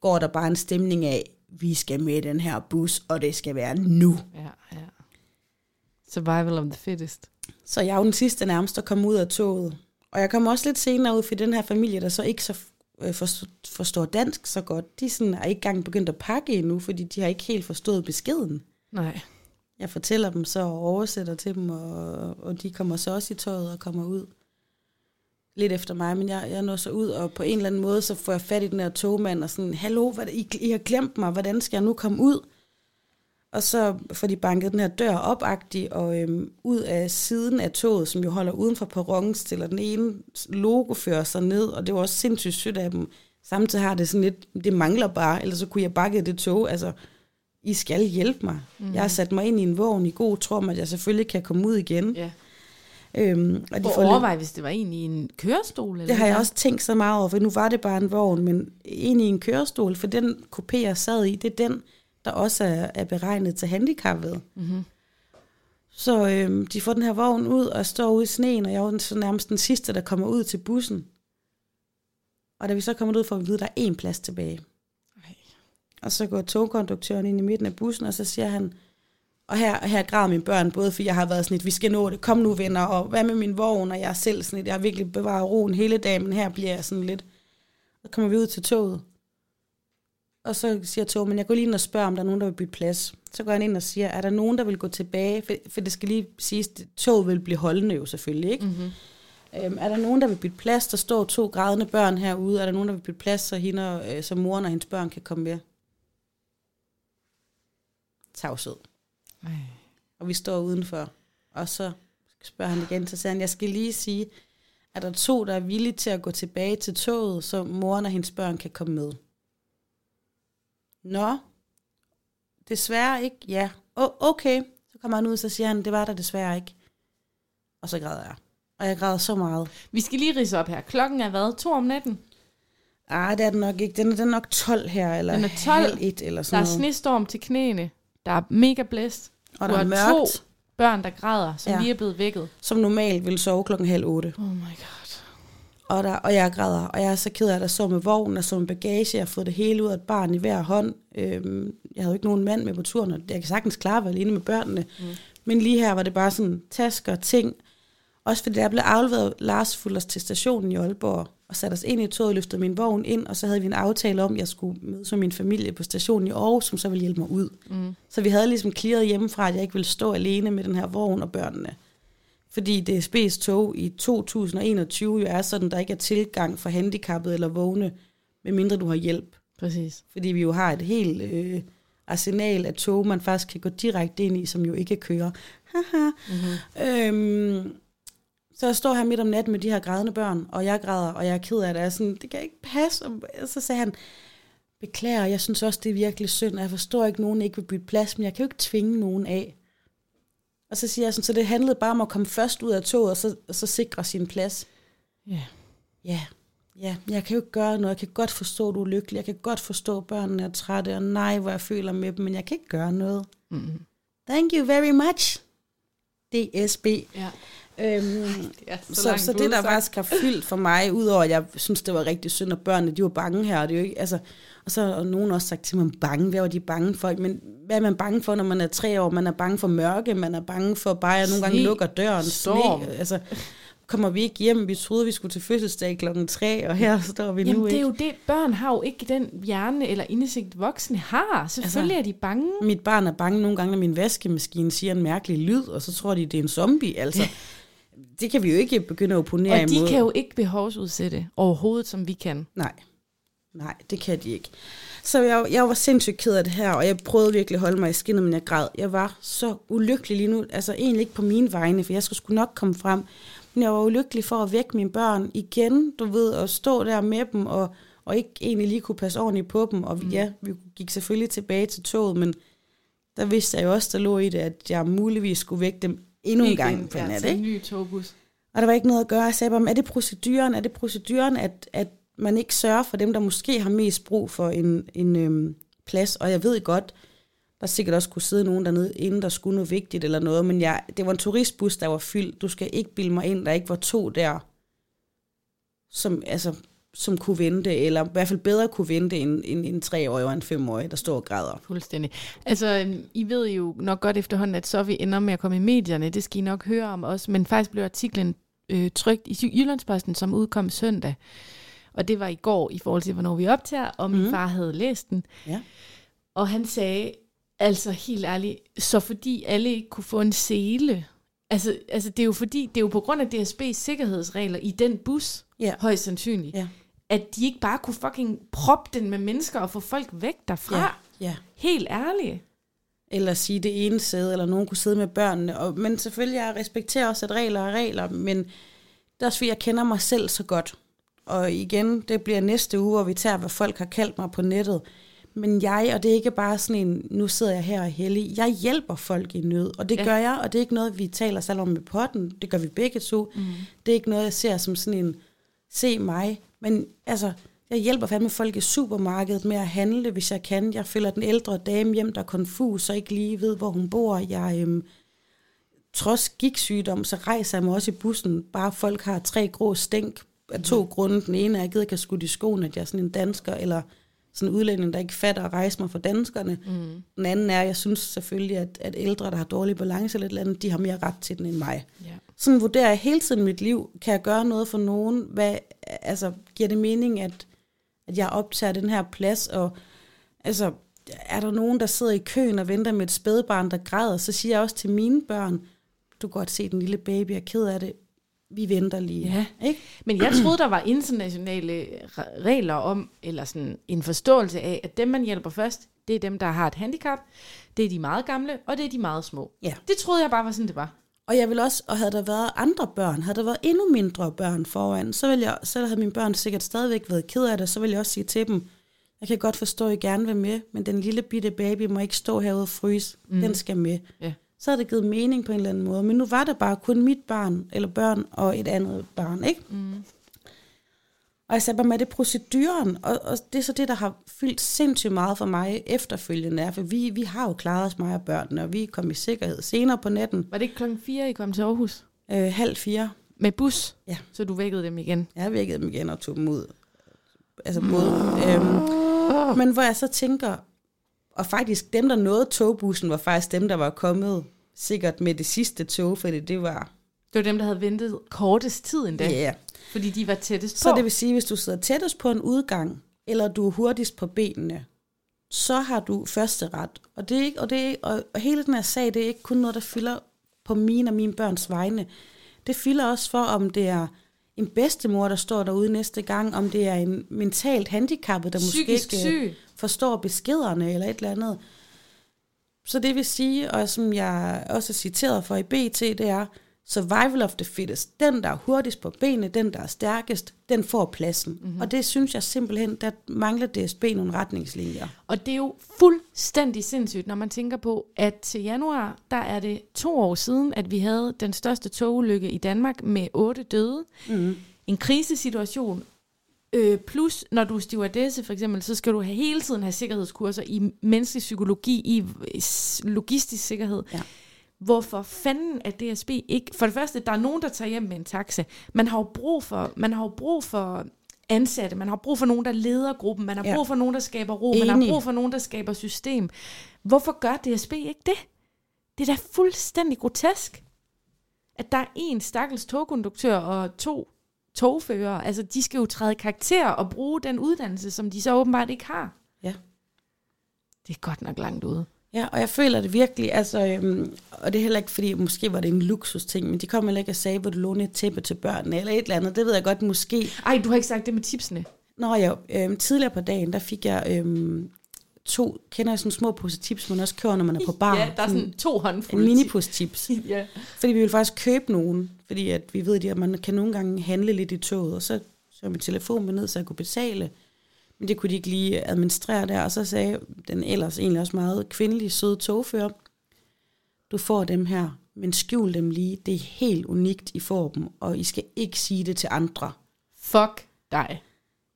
går der bare en stemning af, vi skal med i den her bus, og det skal være nu. Ja, ja. Survival of the fittest. Så jeg er jo den sidste nærmest at komme ud af toget. Og jeg kom også lidt senere ud for den her familie, der så ikke så øh, forstår, forstår dansk så godt. De sådan er ikke engang begyndt at pakke endnu, fordi de har ikke helt forstået beskeden. Nej. Jeg fortæller dem så og oversætter til dem, og, og de kommer så også i tøjet og kommer ud lidt efter mig, men jeg, jeg når så ud, og på en eller anden måde, så får jeg fat i den her togmand, og sådan, hallo, hvad, I, I har glemt mig, hvordan skal jeg nu komme ud? Og så får de banket den her dør op og øhm, ud af siden af toget, som jo holder uden for perronen, stiller den ene logofører sig ned, og det var også sindssygt sødt af dem. Samtidig har det sådan lidt, det mangler bare, ellers så kunne jeg bakke det tog, altså, I skal hjælpe mig. Mm. Jeg har sat mig ind i en vogn i god tro om, at jeg selvfølgelig kan komme ud igen. Ja. Øhm, Og de får overvej, hvis det var en i en kørestol. Eller det har jeg også tænkt så meget over, for nu var det bare en vogn, men i en kørestol, for den kopé, jeg sad i, det er den, der også er, er beregnet til handicappede. Mhm. Så øhm, de får den her vogn ud og står ude i sneen, og jeg er jo så nærmest den sidste, der kommer ud til bussen. Og da vi så kommer ud, får vi at vide, at der er én plads tilbage. Ej. Og så går togkonduktøren ind i midten af bussen, og så siger han, og her, her græder mine børn, både fordi jeg har været sådan lidt, vi skal nå det, kom nu venner, og hvad med min vogn, og jeg er selv sådan lidt, jeg har virkelig bevaret roen hele dagen, men her bliver jeg sådan lidt. Så kommer vi ud til toget, og så siger toget, men jeg går lige ind og spørger, om der er nogen, der vil bytte plads. Så går han ind og siger, er der nogen, der vil gå tilbage? For, for det skal lige siges, at toget vil blive holdende jo selvfølgelig, ikke? Mm-hmm. Øhm, er der nogen, der vil bytte plads? Der står to grædende børn herude. Er der nogen, der vil bytte plads, så, hende, øh, så moren og hendes børn kan komme med? Tavshed. Ej. Og vi står udenfor. Og så spørger han igen, så siger han, jeg skal lige sige, at der er to, der er villige til at gå tilbage til toget, så moren og hendes børn kan komme med. Nå. desværre ikke, ja. Oh, okay. Så kommer han ud, og så siger han, det var der desværre ikke. Og så græder jeg. Og jeg græder så meget. Vi skal lige rise op her. Klokken er hvad? To om natten? Ah, det er den nok ikke. Den er, den er nok 12 her, eller Den er 12. halv et, eller Der sådan er noget. snestorm til knæene. Der er mega blæst. Og der er har to mørkt, børn, der græder, som ja. lige er blevet vækket. som normalt vil sove klokken halv otte. Oh my god. Og, der, og jeg græder, og jeg er så ked af, at jeg så med vognen og så med bagage. Jeg har fået det hele ud af et barn i hver hånd. Øhm, jeg havde jo ikke nogen mand med på turen, og jeg kan sagtens klare at være alene med børnene. Mm. Men lige her var det bare sådan tasker og ting. Også fordi jeg blev afleveret Lars Fulders til stationen i Aalborg, og satte os ind i toget, løftede min vogn ind, og så havde vi en aftale om, at jeg skulle mødes med min familie på stationen i Aarhus, som så ville hjælpe mig ud. Mm. Så vi havde ligesom clearet hjemmefra, at jeg ikke ville stå alene med den her vogn og børnene. Fordi DSB's tog i 2021 jo er sådan, der ikke er tilgang for handicappede eller vågne, medmindre du har hjælp. Præcis. Fordi vi jo har et helt øh, arsenal af tog, man faktisk kan gå direkte ind i, som jo ikke kører. Haha. Mm-hmm. øhm, så jeg står her midt om natten med de her grædende børn, og jeg græder, og jeg er ked af det. Jeg er sådan, det kan ikke passe. Og så sagde han, beklager, jeg synes også, det er virkelig synd, og jeg forstår ikke, at nogen ikke vil bytte plads, men jeg kan jo ikke tvinge nogen af. Og så siger jeg sådan, så det handlede bare om at komme først ud af toget, og så, og så sikre sin plads. Ja. Ja, ja, jeg kan jo ikke gøre noget. Jeg kan godt forstå, at du er lykkelig. Jeg kan godt forstå, at børnene er trætte, og nej, hvor jeg føler med dem, men jeg kan ikke gøre noget. Mm-hmm. Thank you very much, DSB. Ja. Øhm, Det er så, så, så det, der faktisk har fyldt for mig, udover at jeg synes, det var rigtig synd, at børnene de var bange her, og det er jo ikke, altså, og så har nogen også sagt til mig, bange, hvad var de bange for? Men hvad er man bange for, når man er tre år? Man er bange for mørke, man er bange for bare, at jeg nogle gange lukker døren, storm. sne, altså, kommer vi ikke hjem, vi troede, vi skulle til fødselsdag klokken tre, og her står vi Jamen, nu det er ikke. jo det, børn har jo ikke den hjerne eller indsigt, voksne har. Selvfølgelig altså, er de bange. Mit barn er bange nogle gange, når min vaskemaskine siger en mærkelig lyd, og så tror de, det er en zombie, altså. (laughs) Det kan vi jo ikke begynde at opponere Og de imod. kan jo ikke behovsudsætte overhovedet, som vi kan. Nej, nej, det kan de ikke. Så jeg, jeg var sindssygt ked af det her, og jeg prøvede virkelig at holde mig i skinnet, men jeg græd. Jeg var så ulykkelig lige nu, altså egentlig ikke på mine vegne, for jeg skulle sgu nok komme frem. Men jeg var ulykkelig for at vække mine børn igen, du ved, og stå der med dem, og, og ikke egentlig lige kunne passe ordentligt på dem. Og mm. ja, vi gik selvfølgelig tilbage til toget, men der vidste jeg jo også, der lå i det, at jeg muligvis skulle vække dem endnu en gang på ja, nat, ikke? en ny togbus. Og der var ikke noget at gøre. Jeg sagde bare, "Men er det proceduren? Er det proceduren, at, at man ikke sørger for dem, der måske har mest brug for en, en øhm, plads? Og jeg ved godt, der sikkert også kunne sidde nogen dernede, inden der skulle noget vigtigt eller noget, men jeg, det var en turistbus, der var fyldt. Du skal ikke bilde mig ind, der ikke var to der, som, altså, som kunne vente, eller i hvert fald bedre kunne vente end, end en treårig og en femårig, der står og græder. Fuldstændig. Altså, I ved jo nok godt efterhånden, at så vi ender med at komme i medierne. Det skal I nok høre om også. Men faktisk blev artiklen øh, trygt i Jyllandsposten, som udkom søndag. Og det var i går i forhold til, hvornår vi optager, og min mm. far havde læst den. Ja. Og han sagde, altså helt ærligt, så fordi alle ikke kunne få en sele. Altså, altså det er jo fordi, det er jo på grund af DSB's sikkerhedsregler i den bus, Ja. højst sandsynligt, Ja. At de ikke bare kunne fucking proppe den med mennesker og få folk væk derfra. Ja, ja. Helt ærligt. eller sige det ene sæde, eller nogen kunne sidde med børnene. Og, men selvfølgelig, jeg respekterer også, at regler er regler, men det er også fordi, jeg kender mig selv så godt. Og igen, det bliver næste uge, hvor vi tager, hvad folk har kaldt mig på nettet. Men jeg, og det er ikke bare sådan en, nu sidder jeg her og heldig, jeg hjælper folk i nød, og det Ja. gør jeg, og det er ikke noget, vi taler selv om med potten, det gør vi begge to. Mm. Det er ikke noget, jeg ser som sådan en, se mig, men altså, jeg hjælper fandme folk i supermarkedet med at handle, hvis jeg kan. Jeg følger den ældre dame hjem, der er konfus og ikke lige ved, hvor hun bor. Jeg, øhm, trods gigtsygdom, så rejser jeg mig også i bussen. Bare folk har tre grå stænk af to mm. grunde. Den ene er, at jeg gider ikke at skudt i skoen, at jeg er sådan en dansker, eller sådan en udlænding, der ikke fatter at rejse mig for danskerne. Mm. Den anden er, at jeg synes selvfølgelig, at, at ældre, der har dårlig balance eller et eller andet, de har mere ret til den end mig. Ja. Sådan vurderer jeg hele tiden mit liv. Kan jeg gøre noget for nogen? Hvad, altså, giver det mening, at, at jeg optager den her plads? Og altså, er der nogen, der sidder i køen og venter med et spædbarn, der græder? Så siger jeg også til mine børn, du kan godt se, den lille baby er ked af det. Vi venter lige. Ja. Ikke? Men jeg troede, der var internationale re- regler om, eller sådan en forståelse af, at dem, man hjælper først, det er dem, der har et handicap, det er de meget gamle, og det er de meget små. Ja. Det troede jeg bare var sådan, det var. Og jeg vil også, og havde der været andre børn, havde der været endnu mindre børn foran, så, ville jeg, så havde mine børn sikkert stadigvæk været ked af det, så ville jeg også sige til dem, Jeg kan godt forstå, at I gerne vil med, men den lille bitte baby må ikke stå herude og fryse. Mm. Den skal med. Ja. Så havde det givet mening på en eller anden måde. Men nu var det bare kun mit barn, eller børn, og et andet barn, ikke? Mm. Og jeg sagde bare med det proceduren, og, og det er så det, der har fyldt sindssygt meget for mig efterfølgende, er, for vi, vi har jo klaret os, mig og børnene, og vi kom i sikkerhed senere på natten, Var det ikke klokken 4, I kom til Aarhus? øh, halv fire. Med bus? Ja. Så du vækkede dem igen? Jeg vækkede dem igen og tog dem ud. Altså både. Øhm, men hvor jeg så tænker, og faktisk dem, der nåede togbussen, var faktisk dem, der var kommet sikkert med det sidste tog, fordi det var, Det var dem, der havde ventet kortest tid endda, ja. Yeah. Fordi de var tættest Så på. det vil sige, hvis du sidder tættest på en udgang, eller du er hurtigst på benene, så har du første ret. Og, det er ikke, og, det er, og, og hele den her sag, det er ikke kun noget, der fylder på mine og mine børns vegne. Det fylder også for, om det er en bedstemor, der står derude næste gang, om det er en mentalt handicappet, der Psykisk måske ikke øh, syg. forstår beskederne eller et eller andet. Så det vil sige, og som jeg også er citeret for i BT, det er, survival of the fittest. Den, der er hurtigst på benene, den, der er stærkest, den får pladsen. Mhm. Mm-hmm. Og det synes jeg simpelthen, der mangler DSB nogle retningslinjer. Og det er jo fuldstændig sindssygt, når man tænker på, at til januar, der er det to år siden, at vi havde den største togulykke i Danmark med otte døde. Mm. En krisesituation. Øh, plus, når du er stewardesse for eksempel, så skal du have, hele tiden have sikkerhedskurser i menneskelig psykologi, i logistisk sikkerhed. Ja. Hvorfor fanden er DSB ikke... For det første, der er nogen, der tager hjem med en taxa. Man har jo brug for, man har jo brug for ansatte, man har brug for nogen, der leder gruppen, man har Ja. brug for nogen, der skaber ro, man har Enig. brug for nogen, der skaber system. Hvorfor gør DSB ikke det? Det er da fuldstændig grotesk, at der er en stakkels togkonduktør og to togførere. Altså, de skal jo træde karakter og bruge den uddannelse, som de så åbenbart ikke har. Ja. Det er godt nok langt ude. Ja, og jeg føler det virkelig, altså, øhm, og det er heller ikke fordi, måske var det en luksus ting, men de kom heller ikke og sagde, hvor du låne et tæppe til børnene, eller et eller andet, det ved jeg godt måske. Ej, du har ikke sagt det med tipsene. Nå ja, øhm, tidligere på dagen, der fik jeg øhm, to, kender jeg sådan små pose tips, man også kører, når man er på (laughs) bar. Ja, der er sådan to en håndfulde minipose tips. tips. (laughs) Ja. Fordi vi vil faktisk købe nogen, fordi at vi ved, at man kan nogle gange handle lidt i toget, og så så min telefon med ned, så jeg kunne betale. Men det kunne de ikke lige administrere der, og så sagde den ellers egentlig også meget kvindelige, søde togfører, du får dem her, men skjul dem lige. Det er helt unikt, I får dem, og I skal ikke sige det til andre. Fuck dig.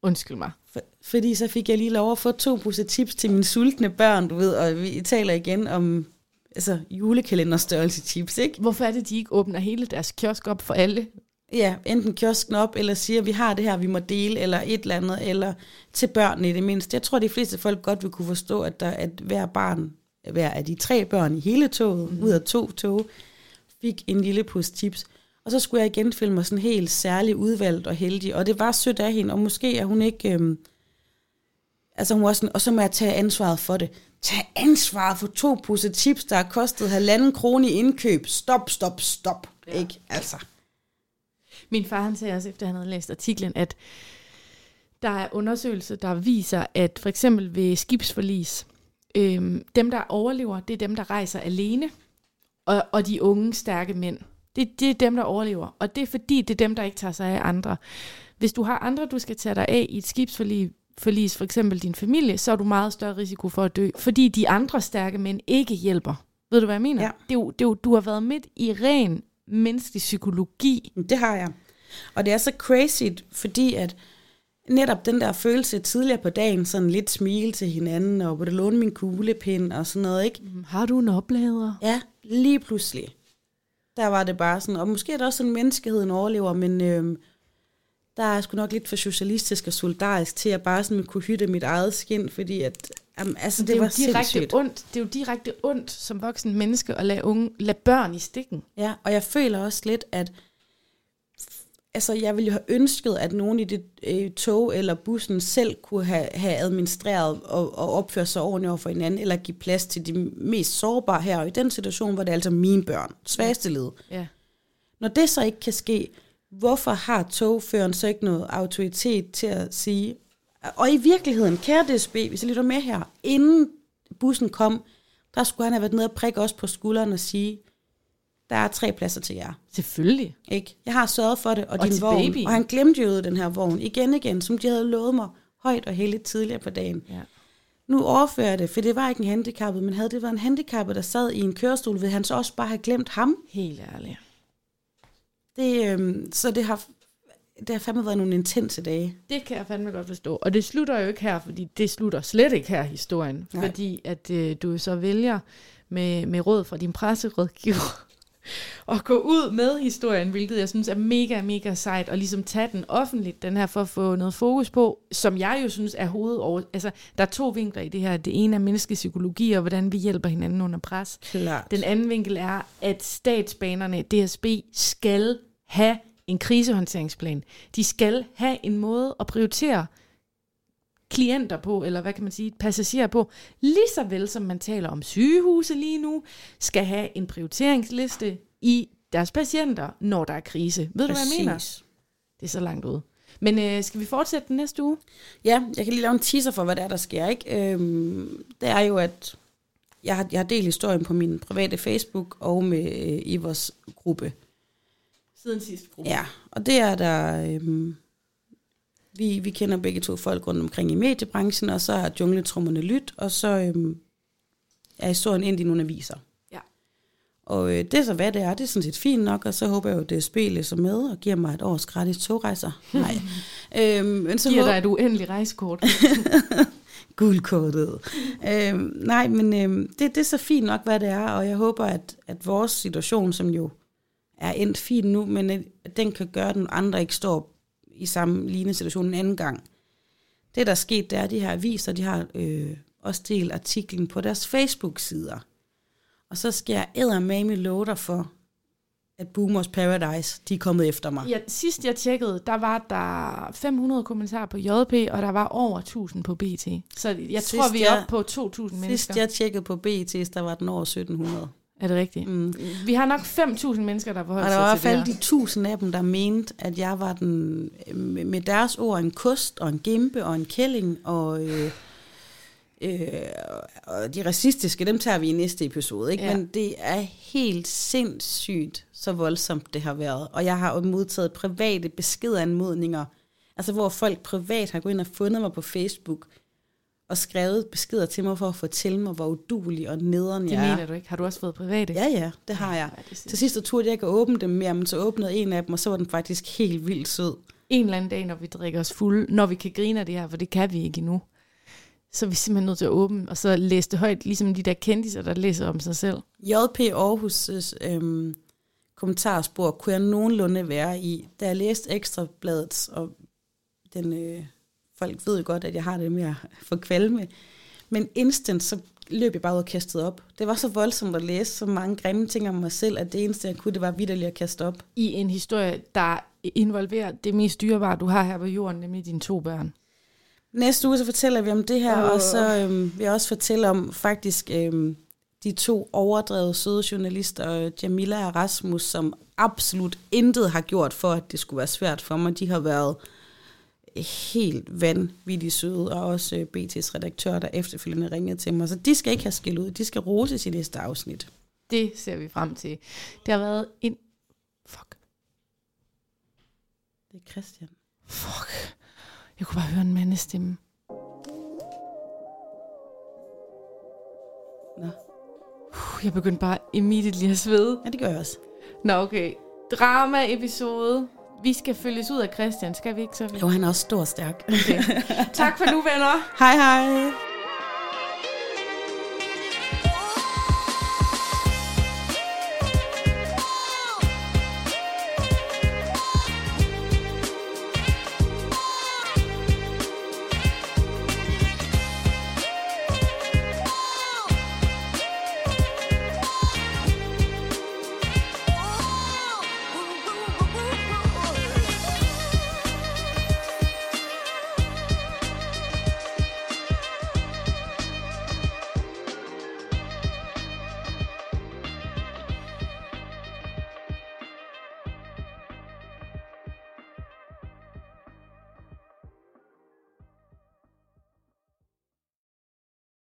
Undskyld mig. For, fordi så fik jeg lige lov at få to poser tips til mine sultne børn, du ved, og vi taler igen om altså, julekalenderstørrelse tips, ikke? Hvorfor er det, de ikke åbner hele deres kiosk op for alle? Ja, enten kiosken op, eller siger, vi har det her, vi må dele, eller et eller andet, eller til børnene i det mindste. Jeg tror, de fleste folk godt vil kunne forstå, at, der, at hver barn, hver af de tre børn i hele toget, mm. ud af to tog, fik en lille pose tips. Og så skulle jeg igen føle mig sådan helt særlig udvalgt og heldig, og det var sødt af hende, og måske er hun ikke... Øhm, altså hun var sådan, og så må jeg tage ansvaret for det. Tag ansvaret for to poser tips, der har kostet halvanden krone i indkøb. Stop, stop, stop. Ja. Ikke? Altså. Min far han sagde også, efter han havde læst artiklen, at der er undersøgelser, der viser, at for eksempel ved skibsforlis, øhm, dem der overlever, det er dem, der rejser alene, og, og de unge, stærke mænd. Det, det er dem, der overlever, og det er fordi, det er dem, der ikke tager sig af andre. Hvis du har andre, du skal tage dig af i et skibsforlis, forlis, for eksempel din familie, så er du meget større risiko for at dø, fordi de andre stærke mænd ikke hjælper. Ved du, hvad jeg mener? Ja. Det er jo, det er jo, du har været midt i ren menneskelig psykologi. Det har jeg. Og det er så crazy, fordi at netop den der følelse tidligere på dagen, sådan lidt smile til hinanden, og vil du låne min kuglepind og sådan noget, ikke? Har du en oplader? Ja, lige pludselig. Der var det bare sådan, og måske er det også sådan, menneskeheden overlever, men øhm, der er sgu nok lidt for socialistisk og solidarisk til at bare sådan kunne hytte mit eget skin, fordi at, jamen, altså, det, det, er var jo direkte sindssygt. ondt. Det er jo direkte ondt som voksen menneske at lade, unge, lade børn i stikken. Ja, og jeg føler også lidt, at altså, jeg ville jo have ønsket, at nogen i det øh, tog eller bussen selv kunne have, have administreret og, og opført sig ordentligt over for hinanden, eller give plads til de mest sårbare her. Og i den situation var det altså mine børn, svageste led. Ja. Når det så ikke kan ske, hvorfor har togføreren så ikke noget autoritet til at sige, og i virkeligheden, kære DSB, hvis jeg lytter med her, inden bussen kom, der skulle han have været nede og prikke os på skulderen og sige, der er tre pladser til jer. Selvfølgelig. Ikke? Jeg har sørget for det, og, Og din vogn. babyen. Og han glemte jo den her vogn igen igen, som de havde lovet mig højt og heldigt tidligere på dagen. Ja. Nu overfører jeg det, for det var ikke en handicappet, men havde det været en handicappet, der sad i en kørestol, ville han så også bare have glemt ham. Helt ærligt. Det, øhm, så det har, det har fandme været nogle intense dage. Det kan jeg fandme godt forstå. Og det slutter jo ikke her, fordi det slutter slet ikke her historien. Nej. Fordi at øh, du så vælger med, med råd fra din presserådgiver (laughs) at gå ud med historien, hvilket jeg synes er mega, mega sejt, og ligesom tage den offentligt, den her, for at få noget fokus på, som jeg jo synes er hovedover... Altså, der er to vinkler i det her. Det ene er menneskepsykologi, og hvordan vi hjælper hinanden under pres. Klart. Den anden vinkel er, at statsbanerne, DSB, skal have en krisehåndteringsplan. De skal have en måde at prioritere klienter på, eller hvad kan man sige, passagerer på, lige så vel som man taler om sygehuse lige nu, skal have en prioriteringsliste i deres patienter, når der er krise. Ved du, hvad jeg mener? Præcis. Det er så langt ude. Men øh, skal vi fortsætte den næste uge? Ja, jeg kan lige lave en teaser for, hvad der er, der sker. Ikke? Øhm, det er jo, at jeg har, jeg har delt historien på min private Facebook og med øh, i vores gruppe. Siden sidste gruppe. Ja, og det er der... Øhm, vi, vi kender begge to folk rundt omkring i mediebranchen, og så er jungletrummerne lyt, og så øhm, er historien ind i nogle aviser. Ja. Og øh, det er så, hvad det er. Det er sådan set fint nok, og så håber jeg jo, at DSB læser med og giver mig et års gratis togrejser. (laughs) Nej. øhm, men så Giver håber- dig et uendeligt rejsekort. (laughs) guldkortet. øhm, nej, men øhm, det, det er så fint nok, hvad det er, og jeg håber, at, at vores situation, som jo er endt fint nu, men at, at den kan gøre, at den andre ikke står i samme lignende situation en anden gang. Det, der er sket, det er, at de her aviser, de har øh, også delt artiklen på deres Facebook-sider. Og så skal jeg eddermame love dig for, at Boomers Paradise, de er kommet efter mig. Ja, sidst jeg tjekkede, der var der 500 kommentarer på JP, og der var over 1000 på BT. Så jeg Sidst tror, vi er oppe på 2000 mennesker. Sidst jeg tjekkede på BET's, der var den over 1700. Er det rigtigt? Mm. Vi har nok 5.000 mennesker, der Og forholder der var i sig hvert til fald det de tusind af dem, der mente, at jeg var den, med deres ord, en kost og en gimpe og en kælling, og, øh, øh, og de racistiske, dem tager vi i næste episode. Ikke? Ja. Men det er helt sindssygt, så voldsomt det har været. Og jeg har modtaget private beskedanmodninger, altså hvor folk privat har gået ind og fundet mig på Facebook, og skrevet beskeder til mig for at fortælle mig, hvor udulig og nederen Det jeg er. mener du ikke? Har du også fået private? Ja, ja, det har jeg. Ja, det. Til sidst så turde jeg ikke at åbne dem mere, men så åbnede en af dem, og så var den faktisk helt vildt sød. En eller anden dag, når vi drikker os fulde, når vi kan grine af det her, for det kan vi ikke endnu, så er vi simpelthen nødt til at åbne, og så læse det højt, ligesom de der kendiser, der læser om sig selv. JP Aarhus' øhm, kommentarspor kunne jeg nogenlunde være i. Da jeg læste Ekstrabladet, og den, øh, folk ved jo godt, at jeg har det med at få kvalme, men instant så løb jeg bare ud og kastede op. Det var så voldsomt at læse så mange grimme ting om mig selv, at det eneste, jeg kunne, det var vidderligt at kaste op. I en historie, der involverer det mest dyrebare, du har her på jorden, nemlig dine to børn. Næste uge så fortæller vi om det her, Åh. og så øhm, vil jeg også fortælle om faktisk øhm, de to overdrevet søde journalister, øh, Jamila og Rasmus, som absolut intet har gjort for, at det skulle være svært for mig. De har været helt vanvittigt søde, og også øh, BT's redaktør, der efterfølgende ringede til mig. Så de skal ikke have skæld ud, de skal roses i næste afsnit. Det ser vi frem til. Det har været en... Fuck. Det er Christian. Fuck. Jeg kunne bare høre en mandestemme. Nå. Jeg begyndte bare immediately at svede. Ja, det gør jeg også. Nå, okay. Drama-episode. Vi skal følges ud af Christian, skal vi ikke så? Jo, han er også stor og stærk. Okay. tak for nu, venner. hej hej!